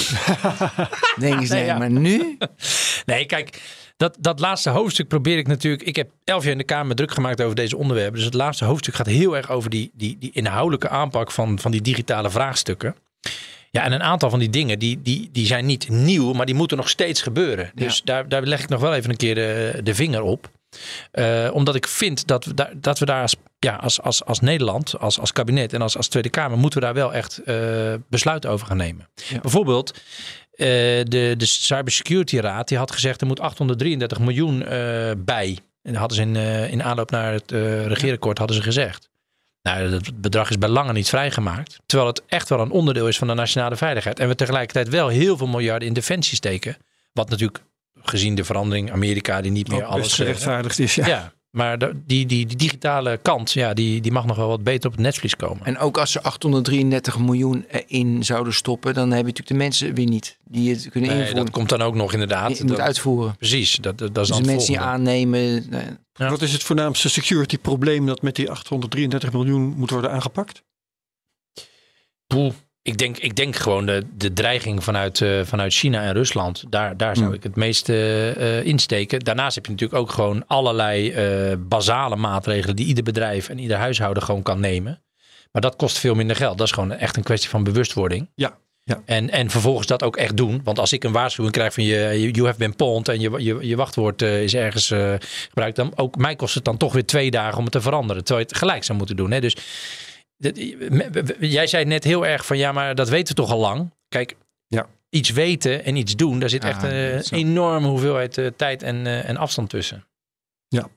denk eens, nee, ja. maar nu? Nee, kijk, dat, dat laatste hoofdstuk probeer ik natuurlijk... Ik heb elf jaar in de Kamer druk gemaakt over deze onderwerpen. Dus het laatste hoofdstuk gaat heel erg over die, die, die inhoudelijke aanpak van, van die digitale vraagstukken. Ja, en een aantal van die dingen die, die, die zijn niet nieuw, maar die moeten nog steeds gebeuren. Dus ja. daar, daar leg ik nog wel even een keer de, de vinger op. Uh, omdat ik vind dat we daar, dat we daar als, ja, als, als, als Nederland, als, als kabinet en als, als Tweede Kamer, moeten we daar wel echt uh, besluiten over gaan nemen. Ja. Bijvoorbeeld, de, de Cybersecurity Raad die had gezegd er moet 833 miljoen eh, bij. En dat hadden ze in, eh, in aanloop naar het regeerakkoord hadden ze gezegd. Nou, dat bedrag is bij lange niet vrijgemaakt. Terwijl het echt wel een onderdeel is van de nationale veiligheid. En we tegelijkertijd wel heel veel miljarden in defensie steken. Wat natuurlijk gezien de verandering Amerika die niet meer alles gerechtvaardigd is. Ja. ja. Maar die, die, die digitale kant, ja, die, die mag nog wel wat beter op het netvlies komen. En ook als ze 833 miljoen in zouden stoppen, dan heb je natuurlijk de mensen weer niet die het kunnen nee, invoeren. Dat komt dan ook nog inderdaad. Je moet uitvoeren. Precies. Dat, dat, is dus de mensen die aannemen. Wat is het voornaamste security probleem dat met die 833 miljoen moet worden aangepakt? Poeh. Ik denk, ik denk gewoon de, de dreiging vanuit, uh, vanuit China en Rusland. Daar, daar zou ik het meeste uh, insteken. Daarnaast heb je natuurlijk ook gewoon allerlei uh, basale maatregelen die ieder bedrijf en ieder huishouden gewoon kan nemen. Maar dat kost veel minder geld. Dat is gewoon echt een kwestie van bewustwording. Ja. Ja. En, en vervolgens dat ook echt doen. Want als ik een waarschuwing krijg van je, you have been pwned en je, je, je wachtwoord is ergens gebruikt, dan ook mij kost het dan toch weer twee dagen om het te veranderen. Terwijl je het gelijk zou moeten doen. Hè? Dus Jij zei net heel erg van ja, maar dat weten we toch al lang. Kijk, ja. iets weten en iets doen, daar zit echt een enorme hoeveelheid uh, tijd en, uh, en afstand tussen. Ja.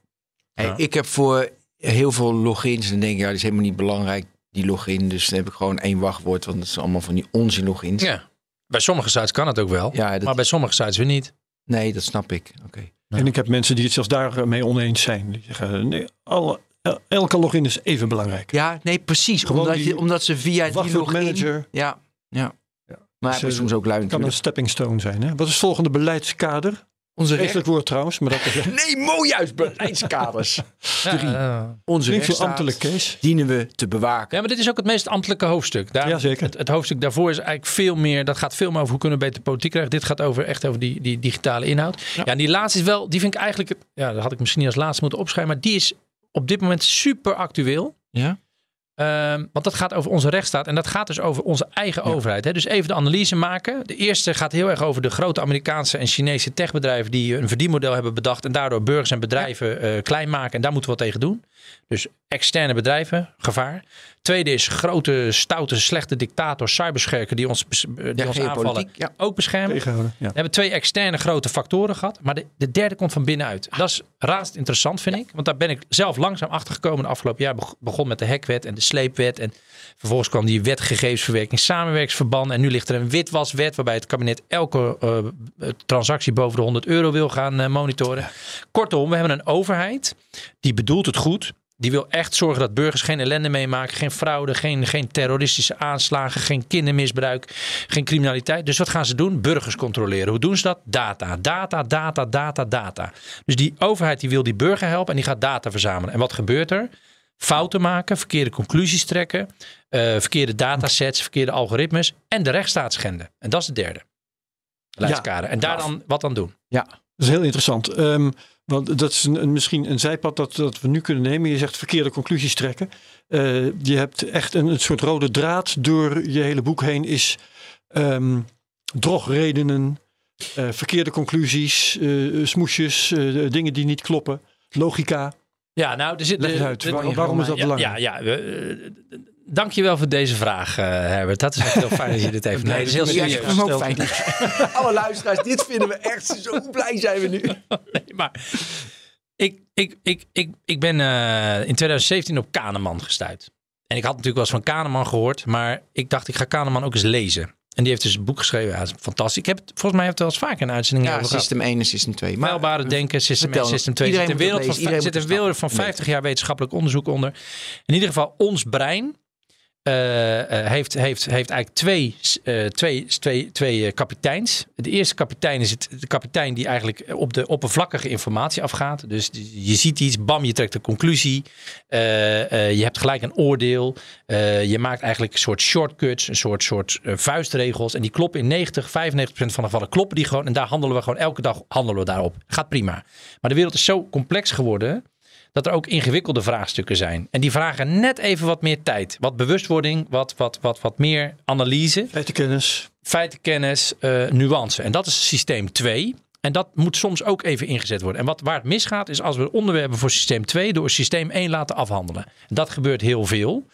Hey, Ik heb voor heel veel logins en denk ik, ja, die is helemaal niet belangrijk, die login. Dus dan heb ik gewoon één wachtwoord, want het is allemaal van die onzin logins. Ja. Bij sommige sites kan het ook wel, ja, dat... maar bij sommige sites weer niet. Nee, dat snap ik. Oké. En ik heb mensen die het zelfs daarmee oneens zijn. Die zeggen, nee, alle, elke login is even belangrijk. Ja, nee, precies. omdat, je, omdat ze via die login... manager. Ja, ja. ja. Maar dus, soms ook lui kan een stepping stone zijn. Hè? Wat is het volgende beleidskader? Onze recht... woord trouwens, maar dat is... nee, mooi juist, beleidskaders. Drie. Onze rechtsstaat case. dienen we te bewaken. Ja, maar dit is ook het meest ambtelijke hoofdstuk. Daar, ja, zeker. Het, het, hoofdstuk daarvoor is eigenlijk veel meer... Dat gaat veel meer over hoe kunnen we beter politiek krijgen. Dit gaat over, echt over die, die digitale inhoud. Ja. ja, en die laatste is wel... Die vind ik eigenlijk... Ja, dat had ik misschien als laatste moeten opschrijven. Maar die is op dit moment super actueel. Ja. Ehm, want dat gaat over onze rechtsstaat en dat gaat dus over onze eigen overheid. Hè? Dus even de analyse maken. De eerste gaat heel erg over de grote Amerikaanse en Chinese techbedrijven die een verdienmodel hebben bedacht en daardoor burgers en bedrijven uh, klein maken. En daar moeten we wat tegen doen. Dus externe bedrijven, gevaar. Tweede is grote, stoute, slechte dictator, cyberscherken die ons, die ons aanvallen, ja. ook beschermen. We hebben twee externe grote factoren gehad. Maar de, de derde komt van binnenuit. Dat is razend interessant, vind ik. Want daar ben ik zelf langzaam achter gekomen. De afgelopen jaar begon met de hekwet en de sleepwet. En vervolgens kwam die wet gegevensverwerking samenwerksverband. En nu ligt er een witwaswet waarbij het kabinet elke uh, transactie boven de 100 euro wil gaan uh, monitoren. Kortom, we hebben een overheid die bedoelt het goed. Die wil echt zorgen dat burgers geen ellende meemaken, geen fraude, geen, geen terroristische aanslagen, geen kindermisbruik, geen criminaliteit. Dus wat gaan ze doen? Burgers controleren. Hoe doen ze dat? Data, data, data, data, data. Dus die overheid die wil die burger helpen en die gaat data verzamelen. En wat gebeurt er? Fouten maken, verkeerde conclusies trekken, uh, verkeerde datasets, verkeerde algoritmes en de rechtsstaat schenden. En dat is de derde. Leidskader. Ja. En daar dan wat aan doen. Ja, dat is heel interessant. Um, want dat is een, misschien een zijpad dat, dat we nu kunnen nemen. Je zegt verkeerde conclusies trekken. Uh, je hebt echt een, een, soort rode draad door je hele boek heen is um, drogredenen, uh, verkeerde conclusies, uh, smoesjes, dingen die niet kloppen, logica. Ja, nou, er zit. Leg uit, waarom, waarom is dat belangrijk? Ja, ja, Dankjewel voor deze vraag, uh, Herbert. Dat is echt heel fijn dat je dit even... Nee, dat is heel serieus. ook fijn. Alle luisteraars, dit vinden we echt zo blij zijn we nu. nee, maar ik, ik, ik, ik, ik ben uh, in 2017 op Kahneman gestuurd. En ik had natuurlijk wel eens van Kahneman gehoord, maar ik dacht ik ga Kahneman ook eens lezen. En die heeft dus een boek geschreven. Ja, fantastisch. Ik heb volgens mij heeft het wel eens vaker een uitzending ja, System 1 en System 2. Maar denken, System 1 System 2. Er zit een wereld van, zit een wereld van 50 jaar wetenschappelijk onderzoek onder. In ieder geval, ons brein heeft, heeft, heeft eigenlijk twee, uh, twee, twee, twee kapiteins. De eerste kapitein is het, de kapitein die eigenlijk op de oppervlakkige informatie afgaat. Dus je ziet iets, bam, je trekt een conclusie. je hebt gelijk een oordeel. je maakt eigenlijk een soort shortcuts, een soort, soort vuistregels. En die kloppen in 90, 95% van de gevallen kloppen die gewoon. En daar handelen we gewoon elke dag handelen we daarop. Gaat prima. Maar de wereld is zo complex geworden dat er ook ingewikkelde vraagstukken zijn. En die vragen net even wat meer tijd. Wat bewustwording, wat, wat, wat, wat meer analyse. Feitenkennis. Feitenkennis, uh, nuance. En dat is systeem 2. En dat moet soms ook even ingezet worden. En wat, waar het misgaat is als we onderwerpen voor systeem 2 door systeem 1 laten afhandelen. Dat gebeurt heel veel.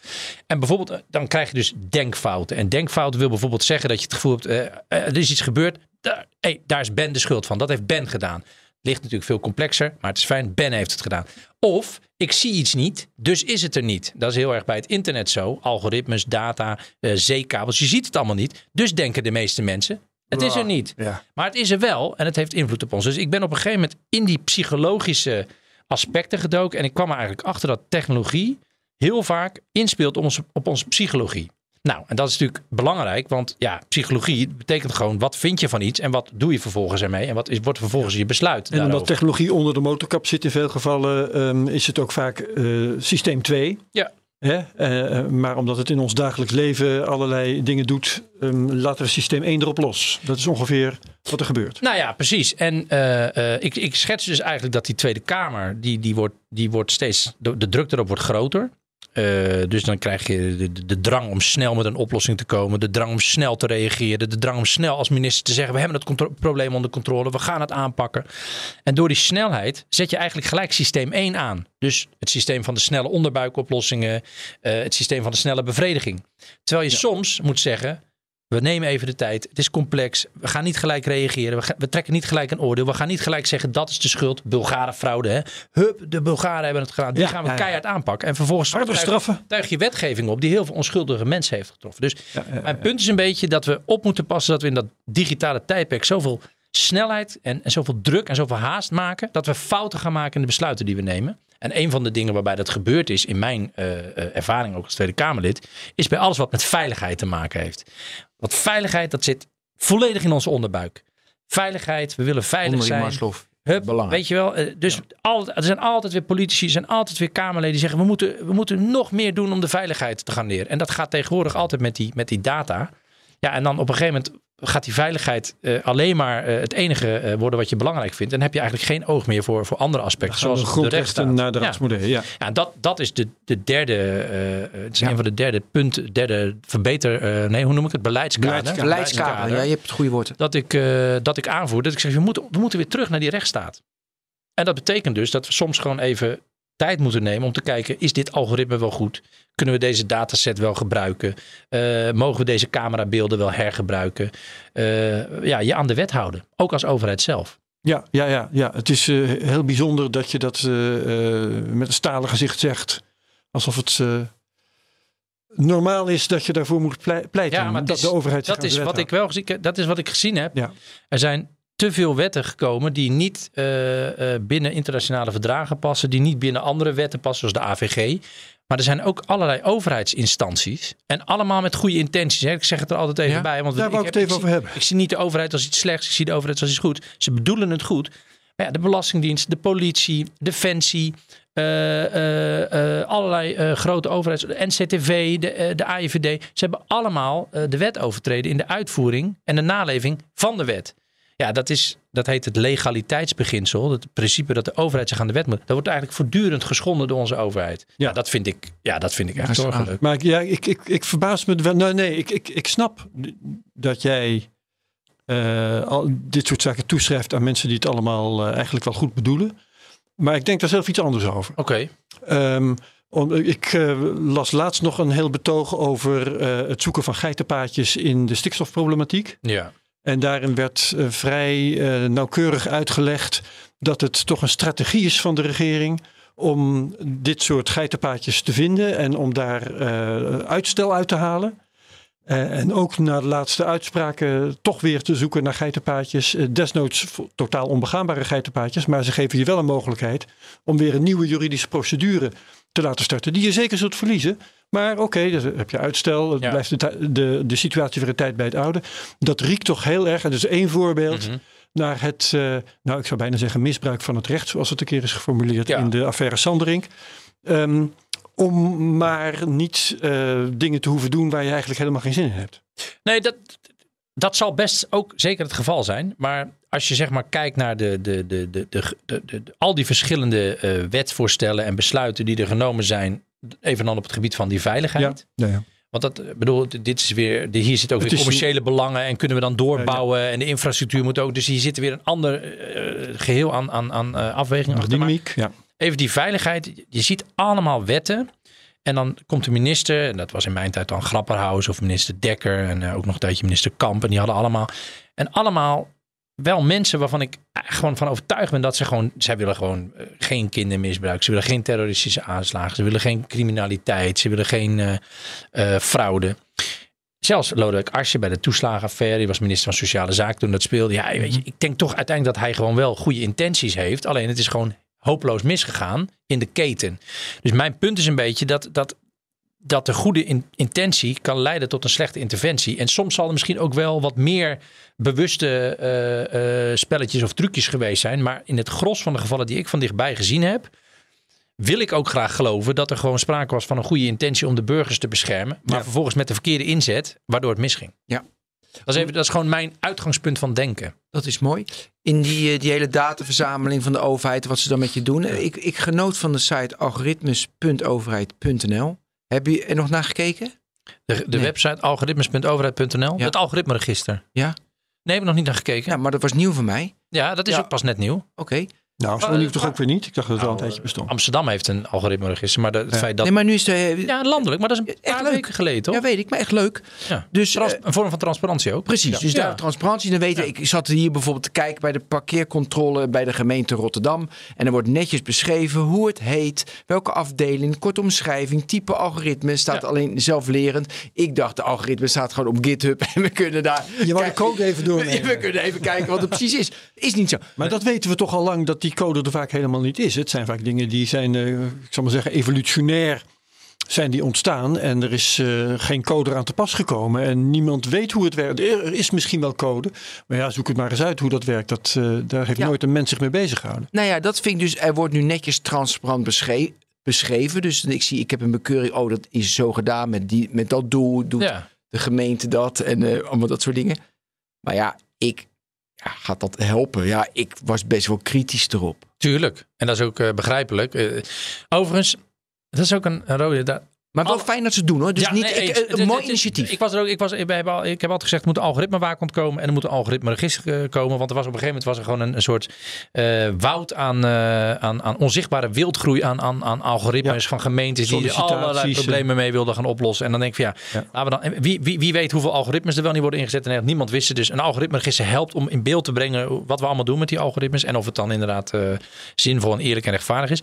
En bijvoorbeeld, eh, dan krijg je dus denkfouten. En denkfouten wil bijvoorbeeld zeggen dat je het gevoel hebt, eh, er is iets gebeurd. Daar, hey, daar is Ben de schuld van. Dat heeft Ben gedaan. Ligt natuurlijk veel complexer, maar het is fijn. Ben heeft het gedaan. Of ik zie iets niet, dus is het er niet. Dat is heel erg bij het internet zo. Algoritmes, data, eh, zeekabels. Je ziet het allemaal niet. Dus denken de meeste mensen. Het is er niet. Ja. Maar het is er wel en het heeft invloed op ons. Dus ik ben op een gegeven moment in die psychologische aspecten gedoken. En ik kwam er eigenlijk achter dat technologie heel vaak inspeelt op onze, op onze psychologie. Nou, en dat is natuurlijk belangrijk, want ja, psychologie betekent gewoon wat vind je van iets en wat doe je vervolgens ermee en wat is, wordt vervolgens je besluit. En omdat technologie onder de motorkap zit in veel gevallen, ehm, is het ook vaak eh, systeem 2. Ja. Hè? Eh, eh, maar omdat het in ons dagelijks leven allerlei dingen doet, ehm, laten we systeem 1 erop los. Dat is ongeveer wat er gebeurt. Nou ja, precies. En ik, ik schets dus eigenlijk dat die Tweede Kamer, die, die, wordt, die wordt steeds, de, de druk erop wordt groter. Eh, dus dan krijg je de, de, de drang om snel met een oplossing te komen. De drang om snel te reageren. De drang om snel als minister te zeggen: we hebben het probleem onder controle. We gaan het aanpakken. En door die snelheid zet je eigenlijk gelijk systeem 1 aan. Dus het systeem van de snelle onderbuikoplossingen. eh, het systeem van de snelle bevrediging. Terwijl je soms moet zeggen: we nemen even de tijd. Het is complex. We gaan niet gelijk reageren. We, trekken niet gelijk een oordeel. We gaan niet gelijk zeggen dat is de schuld. Bulgaren fraude. Hè? Hup, de Bulgaren hebben het gedaan. Die Ja, gaan we ja, keihard aanpakken. En vervolgens tuig- straffen. tuig je wetgeving op die heel veel onschuldige mensen heeft getroffen. Dus mijn punt is een beetje dat we op moeten passen dat we in dat digitale tijdperk zoveel snelheid en, en zoveel druk en zoveel haast maken. Dat we fouten gaan maken in de besluiten die we nemen. En een van de dingen waarbij dat gebeurd is, in mijn eh, eh, ervaring ook als Tweede Kamerlid, is bij alles wat met veiligheid te maken heeft. Want veiligheid, dat zit volledig in onze onderbuik. Veiligheid, we willen veilig zijn. Maslow. Hup, Belangrijk. Weet je wel, eh, dus al, er zijn altijd weer politici, er zijn altijd weer Kamerleden die zeggen: we moeten, we moeten nog meer doen om de veiligheid te gaan leren. En dat gaat tegenwoordig altijd met die, met die data. Ja, en dan op een gegeven moment gaat die veiligheid eh, alleen maar eh, het enige eh, worden wat je belangrijk vindt. En heb je eigenlijk geen oog meer voor, voor andere aspecten, de zoals de rechtsstaat. naar de Ja. rechtsmodellen. Ja. Ja, dat, dat is de, de derde, het is Ja. een van de derde punten, derde verbeter, nee, hoe noem ik het? Beleidskader. Beleidskader, ja, je hebt het goede woord. Dat ik, dat ik aanvoer, dat ik zeg, we moeten, we moeten weer terug naar die rechtsstaat. En dat betekent dus dat we soms gewoon even tijd moeten nemen om te kijken, is dit algoritme wel goed? Kunnen we deze dataset wel gebruiken? Eh, mogen we deze camerabeelden wel hergebruiken? Eh, ja, je aan de wet houden. Ook als overheid zelf. Ja, ja, ja, ja. Het is eh, heel bijzonder dat je dat met een stalen gezicht zegt. Alsof het normaal is dat je daarvoor moet plei- pleiten. Ja, maar dat is- de overheid Dat is, wat ik wel gezien, dat is wat ik gezien heb. Ja. Er zijn te veel wetten gekomen die niet eh, eh, binnen internationale verdragen passen, die niet binnen andere wetten passen, zoals de AVG. Maar er zijn ook allerlei overheidsinstanties. En allemaal met goede intenties. Hè. Ik zeg het er altijd even Ja? bij. Want Daar wou ik het even zie- over hebben. Ik zie niet de overheid als iets slechts. Ik zie de overheid als iets goed. Ze bedoelen het goed. Maar ja, de Belastingdienst, de politie, Defensie. eh, allerlei grote overheids... De NCTV, de, de AIVD. Ze hebben allemaal de wet overtreden in de uitvoering en de naleving van de wet. Ja, dat, is, dat heet het legaliteitsbeginsel. Het principe dat de overheid zich aan de wet moet. Dat wordt eigenlijk voortdurend geschonden door onze overheid. Ja, Ja. dat vind ik, ja, dat vind ik echt zorgelijk. Maar ik, ja, ik, ik, ik verbaas me wel. Nee, nee ik, ik, ik snap dat jij eh, al dit soort zaken toeschrijft aan mensen die het allemaal eh, eigenlijk wel goed bedoelen. Maar ik denk daar zelf iets anders over. Oké. Ehm, ik eh, las laatst nog een heel betoog over het zoeken van geitenpaadjes in de stikstofproblematiek. Ja. En daarin werd eh, vrij eh, nauwkeurig uitgelegd dat het toch een strategie is van de regering om dit soort geitenpaadjes te vinden en om daar eh, uitstel uit te halen. En ook na de laatste uitspraken toch weer te zoeken naar geitenpaadjes. Desnoods totaal onbegaanbare geitenpaadjes. Maar ze geven je wel een mogelijkheid om weer een nieuwe juridische procedure te laten starten. Die je zeker zult verliezen. Maar oké, dan heb je uitstel. Het Ja. blijft de, de, de situatie weer een tijd bij het oude. Dat riekt toch heel erg. En dat is één voorbeeld Mhm. naar het, eh, nou ik zou bijna zeggen misbruik van het recht. Zoals het een keer is geformuleerd Ja. in de affaire Sanderink. Ehm, om maar niet eh, dingen te hoeven doen waar je eigenlijk helemaal geen zin in hebt. Nee, dat, dat zal best ook zeker het geval zijn. Maar als je zeg maar kijkt naar de, de, de, de, de, de, de- de- al die verschillende eh, wetsvoorstellen en besluiten die er genomen zijn, even dan op het gebied van die veiligheid. Ja, ja. Want dat, ik bedoel, dit is weer, hier zit ook weer commerciële belangen en kunnen we dan doorbouwen en de infrastructuur moet ook. Dus hier zit er weer een ander eh, geheel aan, aan, aan eh, afweging achter. Dynamiek, ja. Even die veiligheid, je ziet allemaal wetten. En dan komt de minister, en dat was in mijn tijd dan Grapperhaus of minister Dekker en eh, ook nog een tijdje minister Kamp. En die hadden allemaal, en allemaal wel mensen waarvan ik gewoon van overtuigd ben dat ze gewoon, zij willen gewoon eh, geen kindermisbruik. Ze willen geen terroristische aanslagen. Ze willen geen criminaliteit. Ze willen geen eh, eh, fraude. Zelfs Lodewijk Asscher bij de toeslagenaffaire, die was minister van Sociale Zaken toen dat speelde. Ja, weet je, ik denk toch uiteindelijk dat hij gewoon wel goede intenties heeft. Alleen het is gewoon hopeloos misgegaan in de keten. Dus mijn punt is een beetje dat, dat, dat de goede in- intentie kan leiden tot een slechte interventie. En soms zal er misschien ook wel wat meer bewuste eh, eh, spelletjes of trucjes geweest zijn. Maar in het gros van de gevallen die ik van dichtbij gezien heb, wil ik ook graag geloven dat er gewoon sprake was van een goede intentie om de burgers te beschermen. Maar Ja. vervolgens met de verkeerde inzet, waardoor het misging. Ja. Dat is, even, dat is gewoon mijn uitgangspunt van denken. Dat is mooi. In die, eh, die hele dataverzameling van de overheid, wat ze dan met je doen. Ik, ik genoot van de site algoritmes.overheid.nl. Heb je er nog naar gekeken? De, de Nee. website algoritmes.overheid.nl, Ja. het algoritmeregister. Ja. Nee, heb ik nog niet naar gekeken. Ja, maar dat was nieuw voor mij. Ja, dat is Ja. ook pas net nieuw. Oké. Nou, zo Maar- nieuw toch ook weer niet? Ik dacht dat het al een Nou, tijdje bestond. Amsterdam heeft een algoritmeregister, maar de, het Ja. feit dat... Nee, maar nu is de... Ja, landelijk, maar dat is een Echt paar leuk. weken geleden, toch? Ja, weet ik, maar echt leuk. Ja. Dus Trans- eh, een vorm van transparantie ook. Precies, dus Ja. daar transparantie. Dan weten, ik zat hier bijvoorbeeld te kijken bij de parkeercontrole bij de gemeente Rotterdam. En er wordt netjes beschreven hoe het heet, welke afdeling, korte omschrijving, type algoritme. Staat Ja. alleen zelflerend. Ik dacht, de algoritme staat gewoon op GitHub en we kunnen daar. Je wou de code even doornemen. we kunnen even kijken wat het precies is. Is niet zo. Maar dat weten we toch al lang dat die code er vaak helemaal niet is. Het zijn vaak dingen die zijn, eh, ik zal maar zeggen, evolutionair zijn die ontstaan. En er is eh, geen code eraan te pas gekomen. En niemand weet hoe het werkt. Er is misschien wel code. Maar ja, zoek het maar eens uit hoe dat werkt. Dat, eh, daar heeft Ja. nooit een mens zich mee bezig gehouden. Nou ja, dat vind ik dus. Er wordt nu netjes transparant beschre- beschreven. Dus ik zie, ik heb een bekeuring. Oh, dat is zo gedaan met, die, met dat doel. Doet Ja. de gemeente dat en eh, allemaal dat soort dingen. Maar ja, ik gaat dat helpen? Ja, ik was best wel kritisch erop. Tuurlijk. En dat is ook eh, begrijpelijk. Eh, overigens, dat is ook een, rode... Maar wel fijn dat ze het doen hoor. Dus Ja, niet nee, ik, eens. eh, Het- een het- mooi het- initiatief. Ik, was er ook, ik, was, ik, heb al, ik heb altijd gezegd, er moet een algoritmewaakhond komen en er moet een algoritmeregister eh, komen. Want er was op een gegeven moment was er gewoon een, een soort eh, woud aan, eh, aan, aan onzichtbare wildgroei aan, aan, aan algoritmes Ja. van gemeentes die er allerlei problemen mee wilden gaan oplossen. En dan denk ik van ja, Ja. laten we dan, wie, wie, wie weet hoeveel algoritmes er wel niet worden ingezet. En echt niemand wist het. Dus een algoritmeregister helpt om in beeld te brengen wat we allemaal doen met die algoritmes. En of het dan inderdaad eh, zinvol en eerlijk en rechtvaardig is.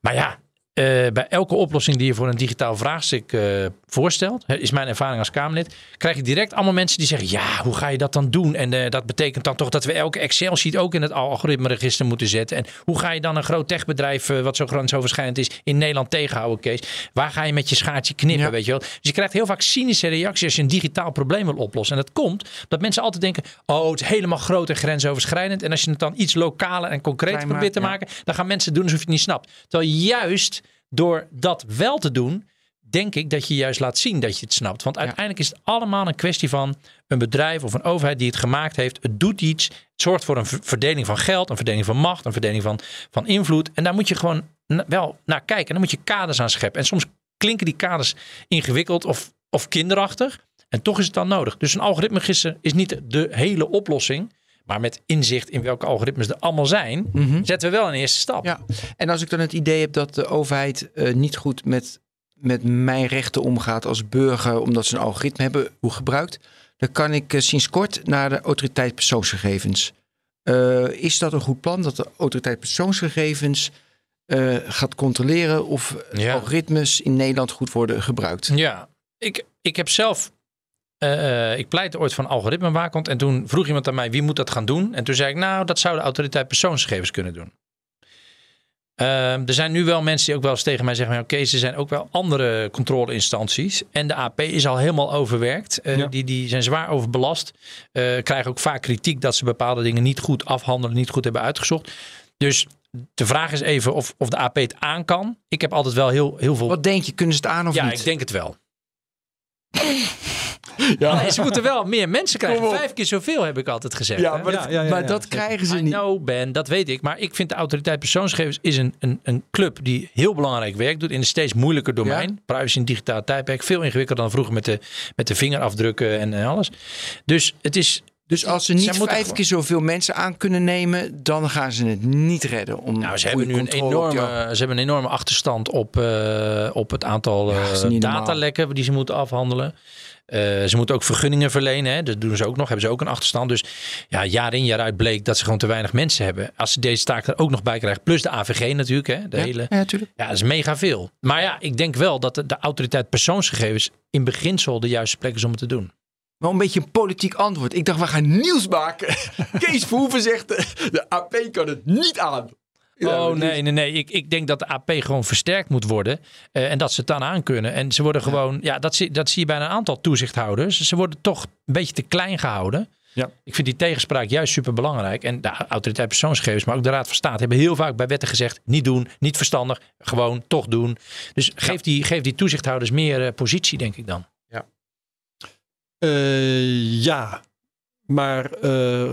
Maar ja, eh, bij elke oplossing die je voor een digitaal vraagstuk eh, voorstelt, is mijn ervaring als Kamerlid, krijg je direct allemaal mensen die zeggen: Ja, hoe ga je dat dan doen? En eh, dat betekent dan toch dat we elke Excel-sheet ook in het algoritmeregister moeten zetten. En hoe ga je dan een groot techbedrijf, wat zo grensoverschrijdend is, in Nederland tegenhouden, Kees? Waar ga je met je schaartje knippen? Ja. Weet je wel? Dus je krijgt heel vaak cynische reacties als je een digitaal probleem wil oplossen. En dat komt dat mensen altijd denken: Oh, het is helemaal groot en grensoverschrijdend. En als je het dan iets lokaler en concreter Klein probeert te ja. maken, dan gaan mensen doen alsof je het niet snapt. Terwijl juist door dat wel te doen, denk ik dat je juist laat zien dat je het snapt. Want uiteindelijk is het allemaal een kwestie van een bedrijf of een overheid die het gemaakt heeft. Het doet iets, het zorgt voor een ver- verdeling van geld, een verdeling van macht, een verdeling van, van invloed. En daar moet je gewoon wel naar kijken. En dan moet je kaders aan scheppen. En soms klinken die kaders ingewikkeld of, of kinderachtig. En toch is het dan nodig. Dus een algoritmeregister is niet de hele oplossing. Maar met inzicht in welke algoritmes er allemaal zijn, zetten we wel een eerste stap. Ja, en als ik dan het idee heb dat de overheid eh, niet goed met, met mijn rechten omgaat als burger, omdat ze een algoritme hebben hoe gebruikt, dan kan ik eh, sinds kort naar de autoriteit persoonsgegevens. Eh, is dat een goed plan dat de autoriteit persoonsgegevens gaat controleren of Ja. algoritmes in Nederland goed worden gebruikt? Ja, ik, ik heb zelf. Eh, ik pleitte ooit van algoritmewaakhond. En toen vroeg iemand aan mij wie moet dat gaan doen. En toen zei ik, nou, dat zou de autoriteit persoonsgegevens kunnen doen. Ehm, er zijn nu wel mensen die ook wel eens tegen mij zeggen: Oké, er zijn ook wel andere controleinstanties. En de AP is al helemaal overwerkt. Eh, Ja. die, die zijn zwaar overbelast. Eh, krijgen ook vaak kritiek dat ze bepaalde dingen niet goed afhandelen, niet goed hebben uitgezocht. Dus de vraag is even of, of de AP het aan kan. Ik heb altijd wel heel, heel veel Wat denk je, kunnen ze het aan of ja, niet? ik denk het wel. Ja. Nee, ze moeten wel meer mensen krijgen. Vijf keer zoveel heb ik altijd gezegd. Ja, hè? maar, Ja, dat, ja, ja, maar ja, dat zeker. krijgen ze I niet. know, Ben, dat weet ik. Maar ik vind de autoriteit persoonsgegevens is een, een, een club die heel belangrijk werk doet in een steeds moeilijker domein. Privacy in digitaal tijdperk. Veel ingewikkelder dan vroeger met de, met de vingerafdrukken en, en alles. Dus het is... Dus als ze niet moeten vijf gewoon- keer zoveel mensen aan kunnen nemen, dan gaan ze het niet redden. Om Nou, ze hebben nu een enorme, ze hebben een enorme achterstand op, eh, op het aantal Ja, eh, datalekken die ze moeten afhandelen. Eh, ze moeten ook vergunningen verlenen. Hè. Dat doen ze ook nog. Hebben ze ook een achterstand. Dus ja, jaar in jaar uit bleek dat ze gewoon te weinig mensen hebben. Als ze deze taak er ook nog bij krijgen. Plus de AVG natuurlijk. Hè, de Ja, hele, ja, natuurlijk. ja, dat is mega veel. Maar ja, ik denk wel dat de, de autoriteit persoonsgegevens in beginsel de juiste plek is om het te doen. Wel een beetje een politiek antwoord. Ik dacht, we gaan nieuws maken. Kees Verhoeven zegt, de, AP kan het niet aan. Ja, oh nee, nee, nee. Ik, ik denk dat de AP gewoon versterkt moet worden. eh, en dat ze het dan aan kunnen. En ze worden gewoon, ja, dat, zie, dat zie je bij een aantal toezichthouders. Ze worden toch een beetje te klein gehouden. Ja. Ik vind die tegenspraak juist super belangrijk. En de autoriteit persoonsgegevens, maar ook de Raad van State hebben heel vaak bij wetten gezegd: niet doen, niet verstandig, gewoon toch doen. Dus geef, die, geef die toezichthouders meer eh, positie, denk ik dan. Eh, ja, maar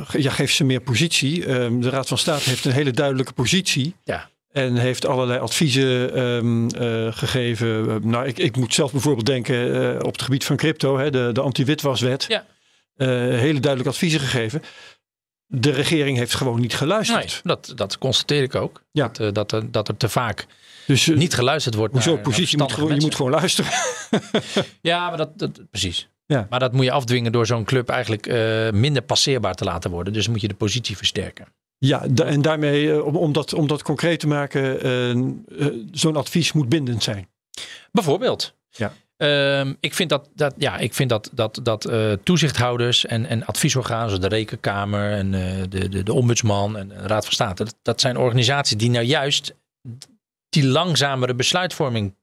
ge- ja, geef ze meer positie. Ehm, de Raad van State heeft een hele duidelijke positie. Ja. En heeft allerlei adviezen ehm, eh, gegeven. Nou, ik, ik moet zelf bijvoorbeeld denken op het gebied van crypto, hè, de, de anti-witwaswet. Ja. Hele duidelijke adviezen gegeven. De regering heeft gewoon niet geluisterd. Nee, dat, dat constateer ik ook. Ja. Dat, dat, er, dat er te vaak Dus niet geluisterd wordt. hoezo naar, naar positie? Moet gewoon, je moet gewoon luisteren. Ja, maar dat, dat precies. Ja. Maar dat moet je afdwingen door zo'n club eigenlijk eh, minder passeerbaar te laten worden. Dus moet je de positie versterken. Ja, en daarmee, eh, om, om, dat, om dat concreet te maken, eh, zo'n advies moet bindend zijn. Bijvoorbeeld. Ja. Ehm, ik vind dat, dat, ja, ik vind dat, dat, dat toezichthouders en, en adviesorganen zoals de Rekenkamer en de, de, de Ombudsman en de Raad van State, dat, dat zijn organisaties die nou juist die langzamere besluitvorming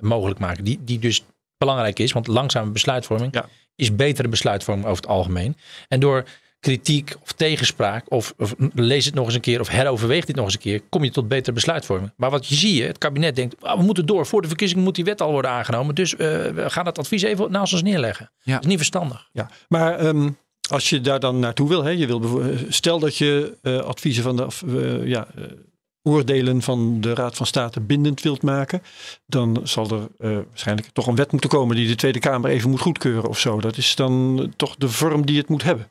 mogelijk maken. Die, die dus belangrijk is, want langzame besluitvorming Ja. is betere besluitvorming over het algemeen. En door kritiek of tegenspraak, of, of lees het nog eens een keer of heroverweeg dit nog eens een keer, kom je tot betere besluitvorming. Maar wat je zie je, het kabinet denkt, "Ah, we moeten door, voor de verkiezingen moet die wet al worden aangenomen, dus eh, we gaan dat advies even naast ons neerleggen. Ja. Dat is niet verstandig. Ja, maar ehm, als je daar dan naartoe wil, hè, je wil eh, stel dat je eh, adviezen van de of, ja, oordelen van de Raad van State bindend wilt maken, dan zal er eh, waarschijnlijk toch een wet moeten komen die de Tweede Kamer even moet goedkeuren of zo. Dat is dan toch de vorm die het moet hebben.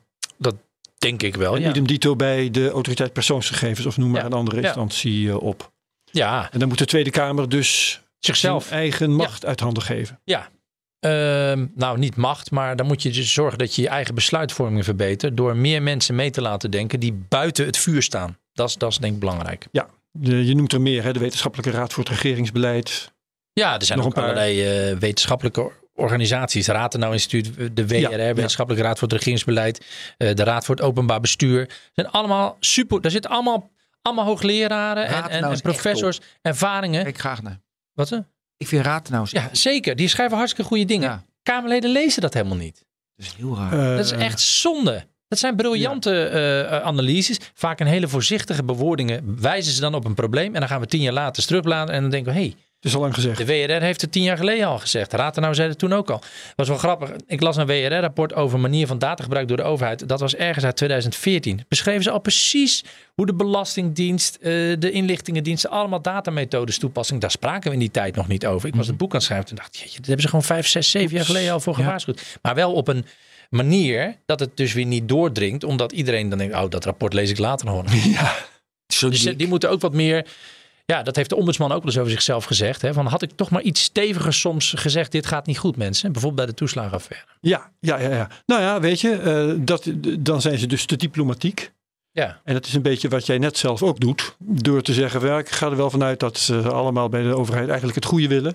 Denk ik wel, en ja. idem dito bij de autoriteit persoonsgegevens of noem maar Ja, een andere ja. instantie eh, op. Ja, En dan moet de Tweede Kamer dus zichzelf. eigen macht uit handen geven. Ja. Ehm, nou, niet macht, maar dan moet je dus zorgen dat je je eigen besluitvorming verbetert. Door meer mensen mee te laten denken die buiten het vuur staan. Dat is, dat is denk ik belangrijk. De, je noemt er meer, hè, de Wetenschappelijke Raad voor het Regeringsbeleid. Ja, er zijn Nog ook een paar. allerlei eh, wetenschappelijke organisaties. Ratenau Instituut, de WRR, Ja, ja. Wetenschappelijke Raad voor het Regeringsbeleid. eh, de Raad voor het Openbaar Bestuur. zijn allemaal super. Daar zitten allemaal, allemaal hoogleraren en, en, en echt professors. Ervaringen. Kijk graag naar. Wat ze? Ik vind Ratenau Ja, zeker. Die schrijven hartstikke goede dingen. Ja. Kamerleden lezen dat helemaal niet. Dat is heel raar. Eh, Dat is echt zonde. Dat zijn briljante eh, eh, analyses. Vaak een hele voorzichtige bewoordingen. Wijzen ze dan op een probleem. En dan gaan we tien jaar later terugbladeren. En dan denken we, hé, hey, het is al lang gezegd. de WRR heeft het tien jaar geleden al gezegd. Ratenau zei het toen ook al. Was wel grappig. Ik las een WRR-rapport over manier van datagebruik door de overheid. Dat was ergens uit 2014. Beschreven ze al precies hoe de Belastingdienst, eh, de inlichtingendiensten, allemaal datamethodes toepassing. Daar spraken we in die tijd nog niet over. Ik was het boek aan het schrijven. Toen dacht jeetje, dat hebben ze gewoon vijf, zes, zeven jaar geleden al voor Ja. gewaarschuwd. Maar wel op een manier dat het dus weer niet doordringt. Omdat iedereen dan denkt, oh, dat rapport lees ik later nog. Ja, Dus dik. die moeten ook wat meer. Ja, dat heeft de ombudsman ook wel eens over zichzelf gezegd. Hè, van had ik toch maar iets steviger soms gezegd: dit gaat niet goed, mensen. Bijvoorbeeld bij de toeslagenaffaire. ja, ja, ja, ja. Nou ja, weet je, eh, dat, dan zijn ze dus te diplomatiek. Ja, En dat is een beetje wat jij net zelf ook doet. Door te zeggen, "Ja, ik ga er wel vanuit dat ze allemaal bij de overheid eigenlijk het goede willen.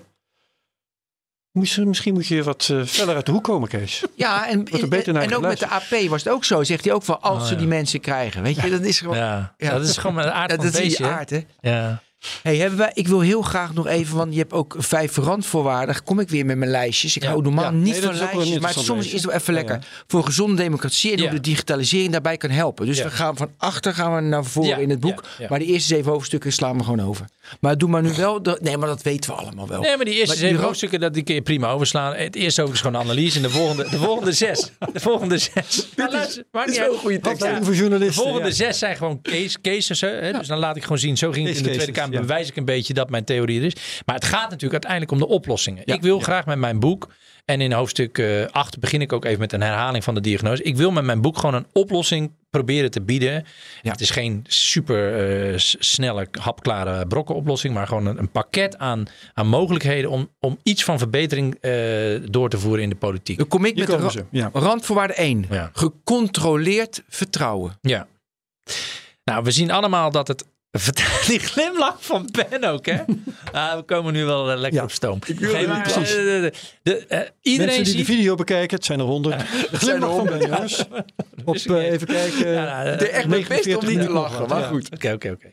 Misschien moet je wat feller uit de hoek komen, Kees. Ja, en, en ook met de AP was het ook zo. Zegt hij ook van als Oh, ze ja. die mensen krijgen. Weet je, dat is gewoon. ja. Ja. dat is gewoon een aard Ja, van dat is aard, hè? Ja. Hey, hebben wij, ik wil heel graag nog even, want je hebt ook vijf randvoorwaarden. Kom ik weer met mijn lijstjes. Ik Ja. hou normaal Ja, niet nee, dat van lijstjes, maar soms is het wel even Ja, lekker. Voor gezonde democratie en Ja. hoe de digitalisering daarbij kan helpen. Dus Ja. we gaan van achter gaan we naar voren Ja, in het boek. ja, ja. Maar de eerste zeven hoofdstukken slaan we gewoon over. Maar doe maar nu wel. De, nee, maar dat weten we allemaal wel. Nee, maar die eerste Maar die zeven hoofdstukken, dat die kun je prima overslaan. Het eerste hoofdstuk is gewoon analyse. En de volgende, de volgende zes. De volgende zes. Dit is niet wel een goede tekst. Ja. voor De journalisten. volgende ja. zes zijn gewoon case, cases. Hè? Dus dan laat ik gewoon zien, zo ging het in de Tweede Kamer. Cases, ja. Bewijs ik een beetje dat mijn theorie er is. Maar het gaat natuurlijk uiteindelijk om de oplossingen. Ja, ik wil ja. graag met mijn boek, en in hoofdstuk 8 begin ik ook even met een herhaling van de diagnose. Ik wil met mijn boek gewoon een oplossing proberen te bieden. Ja. Het is geen super eh, s- snelle, hapklare brokkenoplossing, maar gewoon een, een pakket aan, aan mogelijkheden om, om iets van verbetering eh, door te voeren in de politiek. Dan kom ik Hier met ra- ze. Ja. randvoorwaarde 1. Ja. Gecontroleerd vertrouwen. Ja. Nou, we zien allemaal dat het. Die glimlach van Ben ook, hè? Ah, we komen nu wel eh, lekker Ja. op stoom. wil Geen- het eh, precies. de- de- de- eh, iedereen Mensen die de video bekijken, het zijn er honderd. De glimlach van Ben, jongens. Op, eh, even kijken. Ja, nou, De echt mijn best om 49 niet te lachen, maar goed. Oké, oké, oké.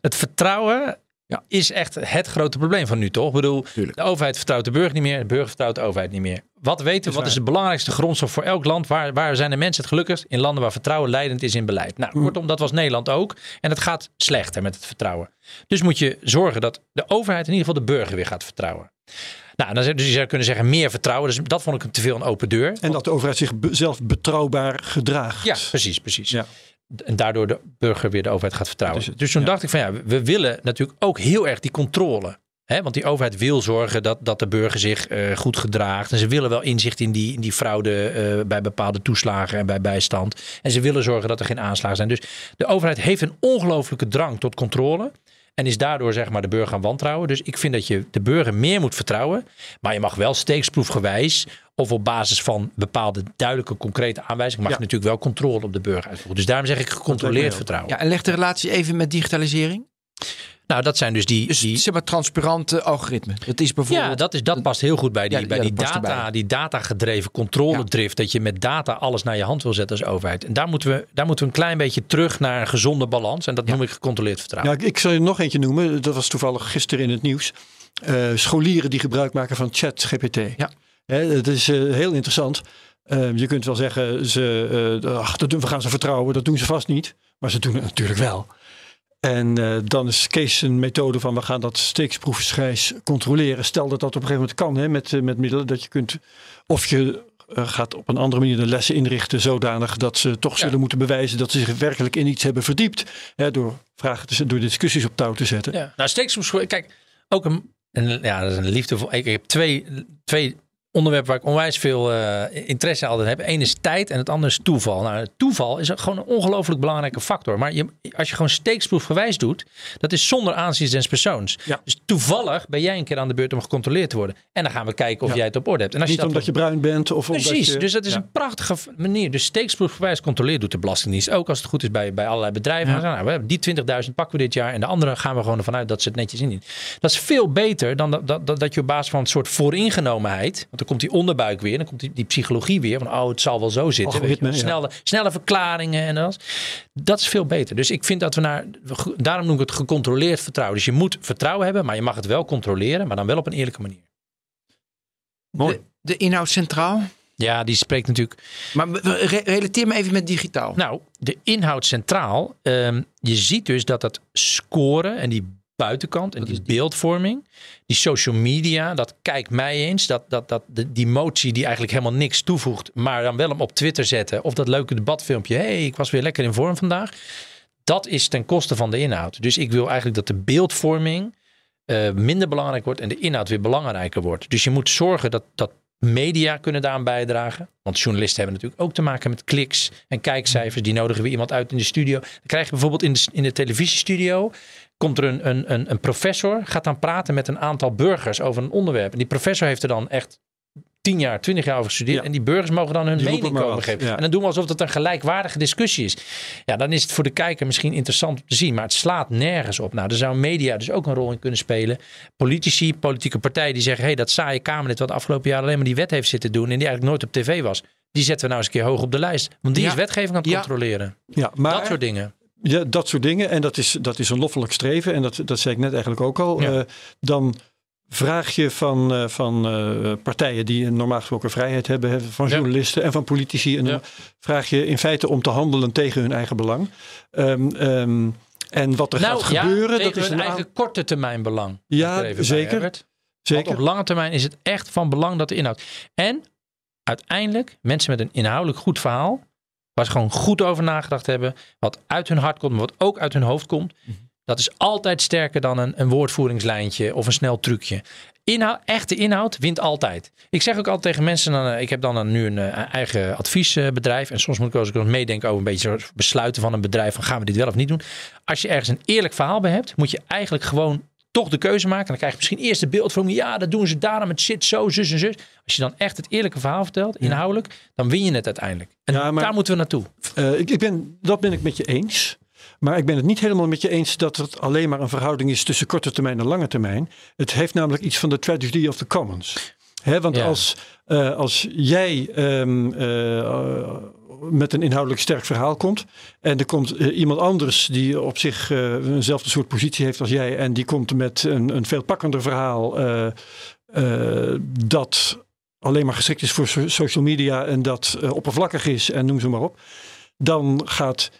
Het vertrouwen Ja. is echt het grote probleem van nu, toch? Ik bedoel, Tuurlijk. de overheid vertrouwt de burger niet meer, de burger vertrouwt de overheid niet meer. Wat weten we? Wat is de belangrijkste grondstof voor elk land? Waar, waar zijn de mensen het gelukkigst? In landen waar vertrouwen leidend is in beleid. Nou, Mm. kortom, dat was Nederland ook. En het gaat slechter met het vertrouwen. Dus moet je zorgen dat de overheid in ieder geval de burger weer gaat vertrouwen. Nou, dan zou- dus je zou kunnen zeggen meer vertrouwen. Dus dat vond ik te veel een open deur. En dat de overheid zich zelf betrouwbaar gedraagt. Ja, precies, precies. Ja. En daardoor de burger weer de overheid gaat vertrouwen. Het, Dus toen ja. dacht ik van ja, we willen natuurlijk ook heel erg die controle. Hè? Want die overheid wil zorgen dat, dat de burger zich eh, goed gedraagt. En ze willen wel inzicht in die, in die fraude eh, bij bepaalde toeslagen en bij bijstand. En ze willen zorgen dat er geen aanslagen zijn. Dus de overheid heeft een ongelooflijke drang tot controle. En is daardoor zeg maar de burger gaan wantrouwen. Dus ik vind dat je de burger meer moet vertrouwen. Maar je mag wel steeksproefgewijs of op basis van bepaalde duidelijke concrete aanwijzingen mag Ja. je natuurlijk wel controle op de burger uitvoeren. Dus daarom zeg ik gecontroleerd vertrouwen. Ja, en leg de relatie even met digitalisering. Nou, dat zijn dus die. Dus die zeg maar transparante algoritme. Dat is bijvoorbeeld... ja, dat, is, dat past heel goed bij die, Ja, bij ja, die data, erbij. die datagedreven controledrift. Dat je met data alles naar je hand wil zetten als overheid. En daar moeten we, daar moeten we een klein beetje terug naar een gezonde balans. En dat noem ik gecontroleerd vertrouwen. Ja, ik- ik zal je nog eentje noemen. Dat was toevallig gisteren in het nieuws. Eh, scholieren die gebruik maken van ChatGPT. Ja. Hè, het is eh, heel interessant. Eh, je kunt wel zeggen, ze, eh, ach, dat doen, we gaan ze vertrouwen. Dat doen ze vast niet. Maar ze doen het natuurlijk wel. En eh, dan is Kees een methode van we gaan dat steeksproefsgewijs controleren. Stel dat dat op een gegeven moment kan hè, met, met middelen dat je kunt. Of je gaat op een andere manier de lessen inrichten zodanig dat ze toch Ja. zullen moeten bewijzen dat ze zich werkelijk in iets hebben verdiept. Hè, door vragen te, door discussies op touw te zetten. Ja. Nou, steeksproef, kijk, ook een, een, ja, dat is een liefdevol. Ik heb twee, twee onderwerpen waar ik onwijs veel eh, interesse altijd heb. Eén is tijd en het andere is toeval. Nou, toeval is gewoon een ongelooflijk belangrijke factor. Maar je, als je gewoon steeksproefgewijs doet, dat is zonder aanzien des persoons. Ja. Dus toevallig ben jij een keer aan de beurt om gecontroleerd te worden. En dan gaan we kijken of Ja. jij het op orde hebt. En als Niet je dat omdat je bruin bent of omdat Precies, je... dus dat is Ja. een prachtige manier. Dus steeksproefgewijs controleren doet de Belastingdienst ook als het goed is bij, bij allerlei bedrijven. Nou, we hebben die 20.000 pakken we dit jaar en de andere gaan we gewoon ervan uit dat ze het netjes indienen. Dat is veel beter dan dat, dat, dat, dat je op basis van een soort vooringenomenheid, dan komt die onderbuik weer, dan komt die, die psychologie weer van oh het zal wel zo zitten. Weet je, snelle, verklaringen en dat. Dat is veel beter. Dus ik vind dat we naar, daarom noem ik het gecontroleerd vertrouwen. Dus je moet vertrouwen hebben, maar je mag het wel controleren, maar dan wel op een eerlijke manier. Mooi. De, de inhoud centraal. Ja, die spreekt natuurlijk Maar re- relateer me even met digitaal. Nou, de inhoud centraal. Ehm, je ziet dus dat het scoren en die buitenkant en die beeldvorming, die social media, dat kijk mij eens, dat, dat, dat de, die motie die eigenlijk helemaal niks toevoegt, maar dan wel hem op Twitter zetten of dat leuke debatfilmpje, hey, ik was weer lekker in vorm vandaag. Dat is ten koste van de inhoud. Dus ik wil eigenlijk dat de beeldvorming eh, minder belangrijk wordt en de inhoud weer belangrijker wordt. Dus je moet zorgen dat, dat media kunnen daaraan bijdragen. Want journalisten hebben natuurlijk ook te maken met kliks en kijkcijfers. Die nodigen weer iemand uit in de studio. Dan krijg je bijvoorbeeld in de, in de televisiestudio... komt er een, een, een, een professor, gaat dan praten met een aantal burgers over een onderwerp. En die professor heeft er dan echt 10 jaar, 20 jaar over gestudeerd. Ja. En die burgers mogen dan hun Die mening komen geven. ja. En dan doen we alsof het een gelijkwaardige discussie is. Ja, dan is het voor de kijker misschien interessant om te zien. Maar het slaat nergens op. Nou, daar zou media dus ook een rol in kunnen spelen. Politici, politieke partijen die zeggen... hé, hey, dat saaie Kamerlid wat de afgelopen jaar alleen maar die wet heeft zitten doen... en die eigenlijk nooit op tv was... die zetten we nou eens een keer hoog op de lijst. Want die Ja. is wetgeving aan het controleren. Ja, maar dat soort dingen. Ja, dat soort dingen. En dat is, dat is een loffelijk streven. En dat, dat zei ik net eigenlijk ook al. Ja. Eh, dan vraag je van, eh, van eh, partijen die een normaal gesproken vrijheid hebben, hè, van Ja. journalisten en van politici, en Ja. dan vraag je in feite om te handelen tegen hun eigen belang. Ehm, ehm, en wat er gaat Nou ja, gebeuren, tegen dat is hun een eigen korte termijn belang. Ja, Er bij, zeker. Herbert. Want zeker. op lange termijn is het echt van belang dat de inhoud. En uiteindelijk mensen met een inhoudelijk goed verhaal, waar ze gewoon goed over nagedacht hebben, wat uit hun hart komt, maar wat ook uit hun hoofd komt, Mhm. dat is altijd sterker dan een, een woordvoeringslijntje of een snel trucje. Inhoud, echte inhoud wint altijd. Ik zeg ook altijd tegen mensen, dan, eh, ik heb dan een- nu een eh, eigen adviesbedrijf en soms moet ik ook eens meedenken over een beetje besluiten van een bedrijf van gaan we dit wel of niet doen. Als je ergens een eerlijk verhaal bij hebt, moet je eigenlijk gewoon toch de keuze maken. En dan krijg je misschien eerst de beeldvorming. Ja, dat doen ze daarom. Het zit zo, zus en zus. Als je dan echt het eerlijke verhaal vertelt, inhoudelijk, dan win je het uiteindelijk. En Ja, maar- daar moeten we naartoe. Eh, ik, ik ben, dat ben ik met je eens. Maar ik ben het niet helemaal met je eens dat het alleen maar een verhouding is tussen korte termijn en lange termijn. Het heeft namelijk iets van de tragedy of the commons. Hè, want Ja. als, eh, als jij ehm, eh, met een inhoudelijk sterk verhaal komt. en er komt eh, iemand anders die op zich eh, eenzelfde soort positie heeft als jij. en die komt met een, een veel pakkender verhaal. eh, dat alleen maar geschikt is voor so- social media. en dat oppervlakkig is en noem ze maar op. dan gaat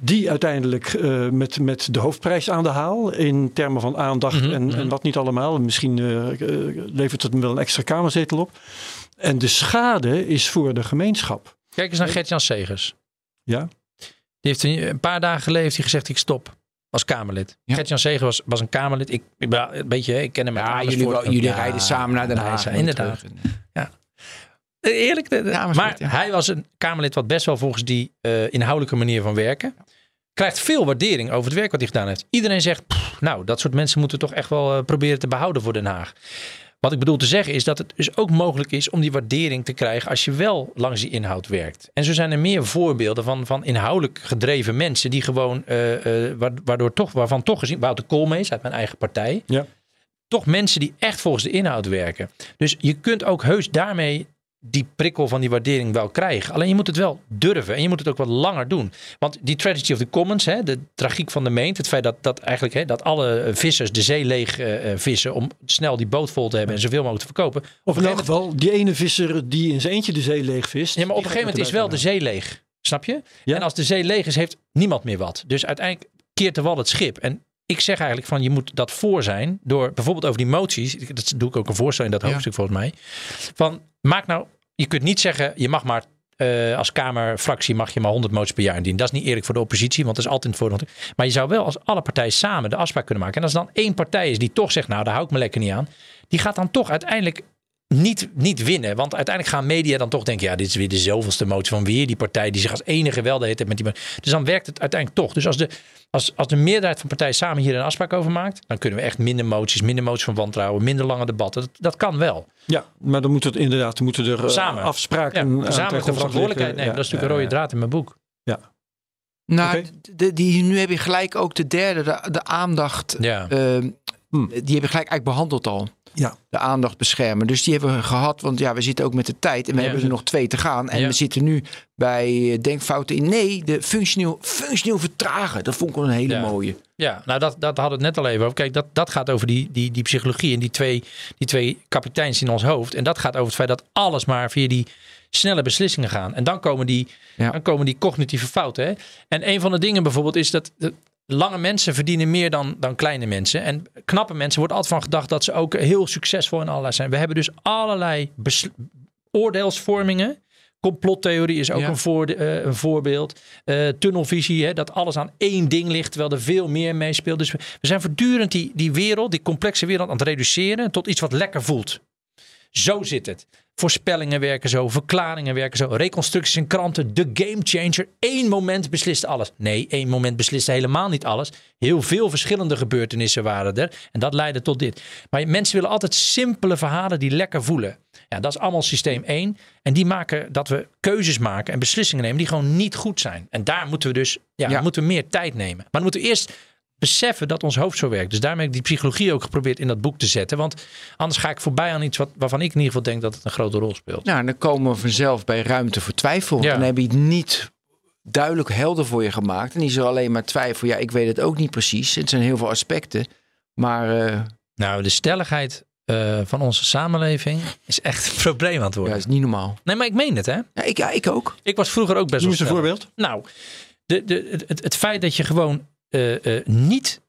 die uiteindelijk met, met de hoofdprijs aan de haal. In termen van aandacht Mhm, en, mhm. en wat niet allemaal. Misschien levert het hem wel een extra kamerzetel op. En de schade is voor de gemeenschap. Kijk eens naar Gert-Jan Segers. Ja, Die heeft een een paar dagen geleden heeft hij gezegd, ik stop. Als Kamerlid. Ja. Gert-Jan Segers was, was een Kamerlid. Ik, ik ben een beetje, ik ken hem Ja, jullie, wel- jullie Ja, rijden samen naar Den Haag. Inderdaad. terug. Eh, Eerlijk, de- de- Ja, maar maar goed, hij was een Kamerlid wat best wel volgens die eh, inhoudelijke manier van werken. Krijgt veel waardering over het werk wat hij gedaan heeft. Iedereen zegt, "Pff, nou, dat soort mensen moeten toch echt wel eh, proberen te behouden voor Den Haag. Wat ik bedoel te zeggen is dat het dus ook mogelijk is om die waardering te krijgen als je wel langs die inhoud werkt. En zo zijn er meer voorbeelden van, van inhoudelijk gedreven mensen die gewoon, eh, eh, wa- waardoor toch, waarvan toch gezien, Wouter Koolmees uit mijn eigen partij, Ja. toch mensen die echt volgens de inhoud werken. Dus je kunt ook heus daarmee die prikkel van die waardering wel krijgen. Alleen je moet het wel durven en je moet het ook wat langer doen. Want die tragedy of the commons, hè, de tragiek van de meent, het feit dat, dat eigenlijk hè, dat alle eh, vissers de zee leeg eh, eh, vissen om snel die boot vol te hebben en zoveel mogelijk te verkopen. of in elk geval die ene visser die in zijn eentje de zee leeg vist. Ja, maar op een gegeven moment is wel de zee leeg. Snap je? Ja. En als de zee leeg is, heeft niemand meer wat. Dus uiteindelijk keert de wal het schip. En ik zeg eigenlijk van je moet dat voor zijn door bijvoorbeeld over die moties. Dat doe ik ook een voorstel in dat Ja. hoofdstuk volgens mij. Van maak nou, je kunt niet zeggen je mag maar eh, als Kamerfractie mag je maar 100 moties per jaar indienen. Dat is niet eerlijk voor de oppositie, want dat is altijd voor. Maar je zou wel als alle partijen samen de afspraak kunnen maken. En als dan één partij is die toch zegt, nou daar hou ik me lekker niet aan. Die gaat dan toch uiteindelijk niet, niet winnen. Want uiteindelijk gaan media dan toch denken... ja, dit is weer de zoveelste motie van weer die partij... die zich als enige wel tijd met die... Dus dan werkt het uiteindelijk toch. Dus als de, als, als de meerderheid van partijen samen hier een afspraak over maakt... dan kunnen we echt minder moties, minder moties van wantrouwen... minder lange debatten. Dat, dat kan wel. Ja, maar dan moet het inderdaad moeten er eh, Samen. afspraken. Ja, ten gezamenlijk de verantwoordelijkheid nemen. dat is Ja, natuurlijk een rode ja, draad in mijn boek. Nou, Oké. de, die, nu heb je gelijk ook de derde, de, de aandacht. Ja. ehm, Hmm. Die hebben gelijk eigenlijk behandeld al. Ja. De aandacht beschermen. Dus die hebben we gehad. Want ja, we zitten ook met de tijd. En we Ja. hebben er nog twee te gaan. En Ja. we zitten nu bij eh, denkfouten in. Nee, de functioneel, functioneel vertragen. Dat vond ik wel een hele Ja. mooie. Ja, nou dat, dat we het net al even over. Kijk, dat, dat gaat over die, die, die psychologie en die twee, die twee kapiteins in ons hoofd. En dat gaat over het feit dat alles maar via die snelle beslissingen gaan. En dan komen die, Ja. dan komen die cognitieve fouten. Hè? En een van de dingen bijvoorbeeld is dat... Lange mensen verdienen meer dan, dan kleine mensen. En knappe mensen wordt altijd van gedacht dat ze ook heel succesvol in allerlei zijn. We hebben dus allerlei oordeelsvormingen. Complottheorie is ook Ja. een, voorde- eh, een voorbeeld. Eh, tunnelvisie, hè, dat alles aan één ding ligt, terwijl er veel meer meespeelt. Dus we, we zijn voortdurend die, die wereld, die complexe wereld aan het reduceren tot iets wat lekker voelt. Zo zit het. Voorspellingen werken zo, verklaringen werken zo, reconstructies in kranten, de game changer. Eén moment beslist alles. Nee, één moment besliste helemaal niet alles. Heel veel verschillende gebeurtenissen waren er. En dat leidde tot dit. Maar mensen willen altijd simpele verhalen die lekker voelen. Ja, dat is allemaal systeem 1. En die maken dat we keuzes maken en beslissingen nemen die gewoon niet goed zijn. En daar moeten we dus ja, Ja. moeten we meer tijd nemen. Maar dan moeten we eerst beseffen dat ons hoofd zo werkt. Dus daarmee heb ik die psychologie ook geprobeerd in dat boek te zetten. Want anders ga ik voorbij aan iets wat, waarvan ik in ieder geval denk dat het een grote rol speelt. Nou, dan komen we vanzelf bij ruimte voor twijfel. Ja. Dan heb je het niet duidelijk helder voor je gemaakt. En die zal alleen maar twijfelen. Ja, ik weet het ook niet precies. Het zijn heel veel aspecten. Maar eh, Nou, de stelligheid eh, van onze samenleving is echt een probleem aan het ja, worden. dat is niet normaal. Nee, maar ik meen het, hè? Ja, ik, ja, ik ook. Ik was vroeger ook best Noem wel eens een voorbeeld. Nou, de, de, het, het feit dat je gewoon eh, eh, niet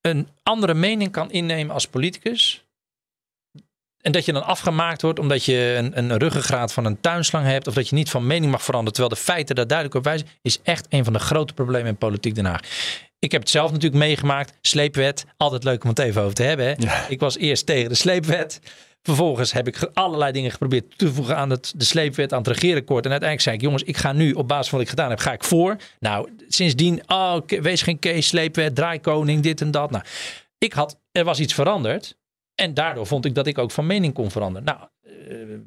een andere mening kan innemen als politicus. En dat je dan afgemaakt wordt omdat je een, een ruggengraat van een tuinslang hebt. Of dat je niet van mening mag veranderen. Terwijl de feiten daar duidelijk op wijzen. Is echt een van de grote problemen in politiek Den Haag. Ik heb het zelf natuurlijk meegemaakt. Sleepwet. Altijd leuk om het even over te hebben. Hè? Ik was eerst tegen de sleepwet. Vervolgens heb ik allerlei dingen geprobeerd toe te voegen aan het, de sleepwet, aan het regeerakkoord. En uiteindelijk zei ik, jongens, ik ga nu op basis van wat ik gedaan heb, ga ik voor. Nou, sindsdien, oh, wees geen Kees, sleepwet, draaikoning, dit en dat. Nou, ik had, er was iets veranderd. En daardoor vond ik dat ik ook van mening kon veranderen. Nou,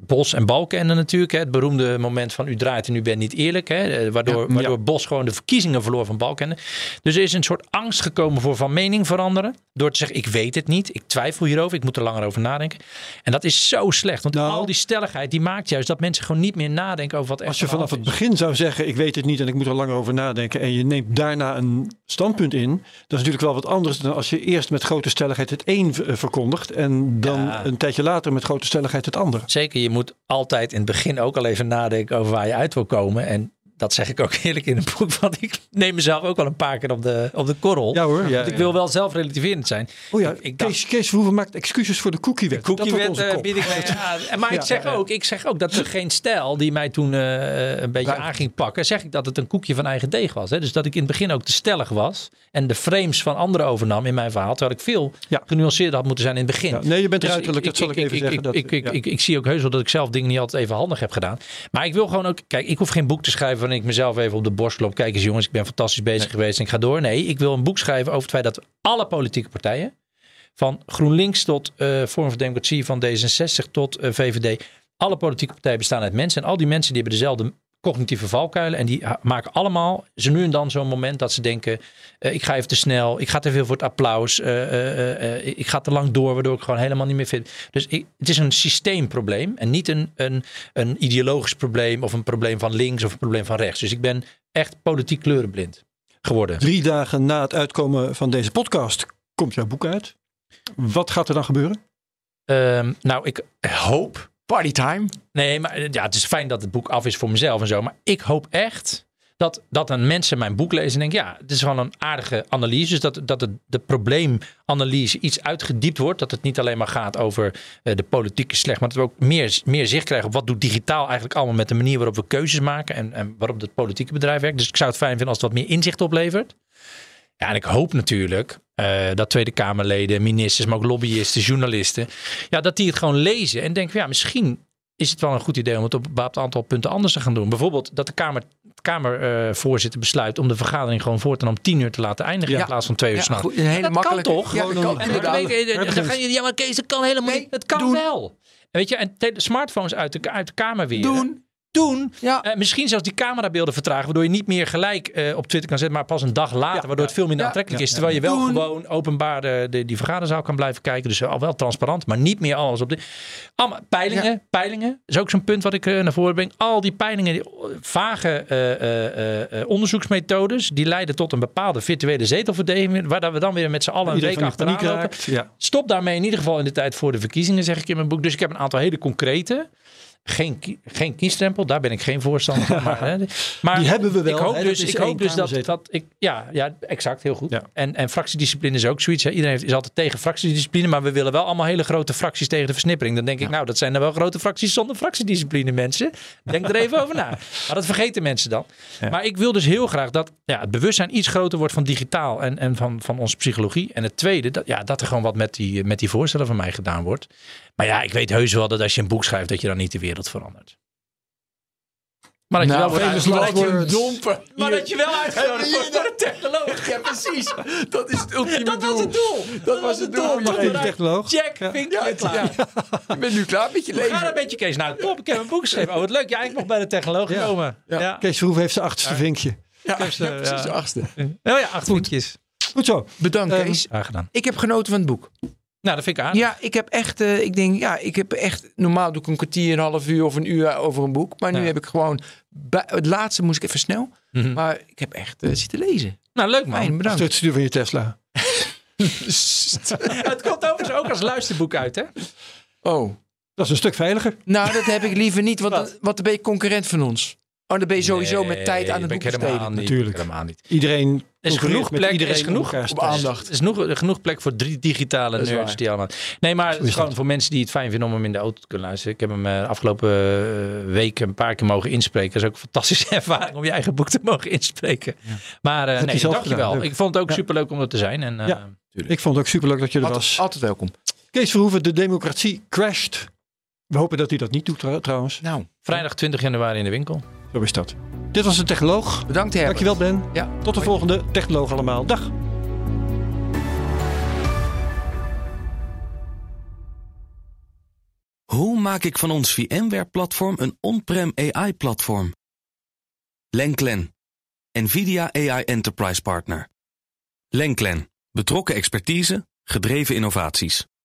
Bos en Balkenende natuurlijk. Hè, het beroemde moment van u draait en u bent niet eerlijk. Hè, eh, waardoor, Ja, waardoor Bos gewoon de verkiezingen verloor van Balkenende. Dus er is een soort angst gekomen voor van mening veranderen. Door te zeggen, ik weet het niet. Ik twijfel hierover. Ik moet er langer over nadenken. En dat is zo slecht. Want Nou. al die stelligheid die maakt juist dat mensen gewoon niet meer nadenken over wat echt Als je vanaf het begin zou zeggen, ik weet het niet en ik moet er langer over nadenken. En je neemt daarna een standpunt in. Dat is natuurlijk wel wat anders dan als je eerst met grote stelligheid het een eh, verkondigt. En dan Ja. een tijdje later met grote stelligheid het Zeker, je moet altijd in het begin ook al even nadenken over waar je uit wil komen. En dat zeg ik ook eerlijk in het boek. Want ik neem mezelf ook wel een paar keer op de, op de korrel. Ja hoor. Ja, want ik wil wel zelf relativerend zijn. Oh ja, Ik- ik dacht- Kees, Kees Verhoeven maakt excuses voor de cookiewet. Wordt Cookiewet kop. bied ik mij aan. En Maar ik zeg, ook, ik zeg ook dat er geen stijl die mij toen eh, een beetje aan ging pakken. Zeg ik dat het een koekje van eigen deeg was. Hè? Dus dat ik in het begin ook te stellig was. En de frames van anderen overnam in mijn verhaal. Terwijl ik veel Ja. genuanceerder had moeten zijn in het begin. Ja, nee, je bent Dus ruiterlijk, dat zal ik, even ik, zeggen. Ik, dat, ik, ik, ja. ik, ik zie ook heus wel dat ik zelf dingen niet altijd even handig heb gedaan. Maar ik wil gewoon ook... Kijk, ik hoef geen boek te schrijven ik mezelf even op de borst klop. Kijk eens jongens, ik ben fantastisch bezig geweest en ik ga door. Nee, ik wil een boek schrijven over het feit dat alle politieke partijen... van GroenLinks tot eh Vorm van Democratie, van D66 tot eh, VVD... alle politieke partijen bestaan uit mensen. En al die mensen die hebben dezelfde cognitieve valkuilen. En die ha- maken allemaal zo nu en dan zo'n moment dat ze denken... eh, ik ga even te snel, ik ga te veel voor het applaus... eh, eh, ik ga te lang door, waardoor ik gewoon helemaal niet meer vind. Dus ik, het is een systeemprobleem en niet een, een, een ideologisch probleem... of een probleem van links of een probleem van rechts. Dus ik ben echt politiek kleurenblind geworden. Drie dagen na het uitkomen van deze podcast komt jouw boek uit. Wat gaat er dan gebeuren? Ehm, nou, ik hoop Partytime. Nee, maar eh, ja, het is fijn dat het boek af is voor mezelf en zo. Maar ik hoop echt dat, dat dan mensen mijn boek lezen en denken... ja, het is gewoon een aardige analyse. Dus dat, dat de probleemanalyse iets uitgediept wordt. Dat het niet alleen maar gaat over eh, de politieke slecht... maar dat we ook meer, meer zicht krijgen op wat doet digitaal eigenlijk allemaal... met de manier waarop we keuzes maken en, en waarop het politieke bedrijf werkt. Dus ik zou het fijn vinden als het wat meer inzicht oplevert. Ja, en ik hoop natuurlijk eh, dat Tweede Kamerleden, ministers, maar ook lobbyisten, journalisten, ja, dat die het gewoon lezen en denken, ja, misschien is het wel een goed idee om het op een bepaald aantal punten anders te gaan doen. Bijvoorbeeld dat de Kamer, Kamervoorzitter besluit om de vergadering gewoon voortaan om tien uur te laten eindigen Ja. in plaats van twee uur Ja, s'nachts. hele dat kan toch? Ja, dat kan. En dan, dan ga je, ja, maar Kees, dat kan helemaal Nee, niet. Het kan doen. wel. Weet je, en smartphones uit de, uit de kamer weer. Doen. Doen. Ja. Eh, misschien zelfs die camerabeelden vertragen, waardoor je niet meer gelijk eh, op Twitter kan zetten, maar pas een dag later, waardoor het veel minder aantrekkelijk is. Terwijl je wel gewoon openbaar de, de, die vergaderzaal kan blijven kijken. Dus al wel transparant, maar niet meer alles op de. Allemaal peilingen, peilingen is ook zo'n punt wat ik eh, naar voren breng. Al die peilingen, die, eh, vage eh, eh, eh, eh, onderzoeksmethodes, die leiden tot een bepaalde virtuele zetelverdeling, waar we dan weer met z'n allen een week achteraan lopen. Stop daarmee in ieder geval in de tijd voor de verkiezingen, zeg ik in mijn boek. Dus ik heb een aantal hele concrete. Geen, geen kiesstempel, daar ben ik geen voorstander van. Maar, hè, maar Die hebben we wel, Ik hoop hè, dus, ik hoop dus dat, dat ik. Ja, ja, exact, heel goed. Ja. En, en fractiediscipline is ook zoiets. Hè. Iedereen is altijd tegen fractiediscipline, maar we willen wel allemaal hele grote fracties tegen de versnippering. Dan denk ik, nou, dat zijn dan wel grote fracties zonder fractiediscipline, mensen. Denk er even over na. Maar dat vergeten mensen dan. Maar ik wil dus heel graag dat ja, het bewustzijn iets groter wordt van digitaal en, en van, van onze psychologie. En het tweede, dat, ja, dat er gewoon wat met die, met die voorstellen van mij gedaan wordt. Maar ja, ik weet heus wel dat als je een boek schrijft, dat je dan niet de wereld verandert. Maar dat je Nou, wel wordt maar dat je-. Maar dat wel uitgenodigd wordt door de technoloog. Ja, precies. Dat is het ultieme Dat doel. was het doel. Dat was het doel. Mag even technoloog. Check, vinkje, Ja, klaar. ja. Je bent nu klaar met je Ga een leven. beetje, Kees. Nou, top. Ik heb een boek geschreven. Oh, wat leuk. Ja, ik mocht bij de technoloog Ja. komen. Ja. Ja. Ja. Kees Verhoeven heeft zijn achtste vinkje. Ja, Kees, ja, eh, precies. ja. De achtste. Oh ja, acht vinkjes. Goed zo. Bedankt, Ehm, Kees. Graag gedaan. Ik heb genoten van het boek. Nou, dat vind ik aan. Ja, ik heb echt, eh, ik denk, ja, ik heb echt, normaal doe ik een kwartier, een half uur of een uur over een boek. Maar nu Ja. heb ik gewoon, bij- het laatste moest ik even snel. Mhm. Maar ik heb echt eh, zitten lezen. Nou, leuk man. Fijn, bedankt. het stuur van je Tesla. het komt overigens ook als luisterboek uit, hè? Oh, Dat is een stuk veiliger. nou dat heb ik liever niet, want, Wat? dan ben je concurrent van ons. Oh, dan ben je sowieso met tijd aan het boek ik helemaal besteden. niet. Natuurlijk. Helemaal niet. Iedereen Er is genoeg plek, iedereen is genoeg op aandacht. Er is genoeg, genoeg plek voor drie digitale nerds waar. die allemaal. Nee, maar het is gewoon voor mensen die het fijn vinden om hem in de auto te kunnen luisteren. Ik heb hem eh, afgelopen eh, week een paar keer mogen inspreken. Dat is ook een fantastische ervaring om je eigen boek te mogen inspreken. Maar eh je nee, dankjewel. leuk. Ik vond het ook Ja. superleuk om er te zijn. En, eh, Ja. Ik vond het ook superleuk dat je er Altijd, was. altijd welkom. Kees Verhoeven, de democratie crasht. We hopen dat hij dat niet doet trouw- trouwens. Nou, Vrijdag 20 januari in de winkel. Zo is dat. Dit was de Technoloog. bedankt Herbert. Dankjewel Ben. Ja, Tot de hoi. volgende Technoloog allemaal. Dag. Hoe maak ik van ons VMware-platform een on-prem AI-platform? Lenklen, NVIDIA AI Enterprise Partner. Lenklen, betrokken expertise, gedreven innovaties.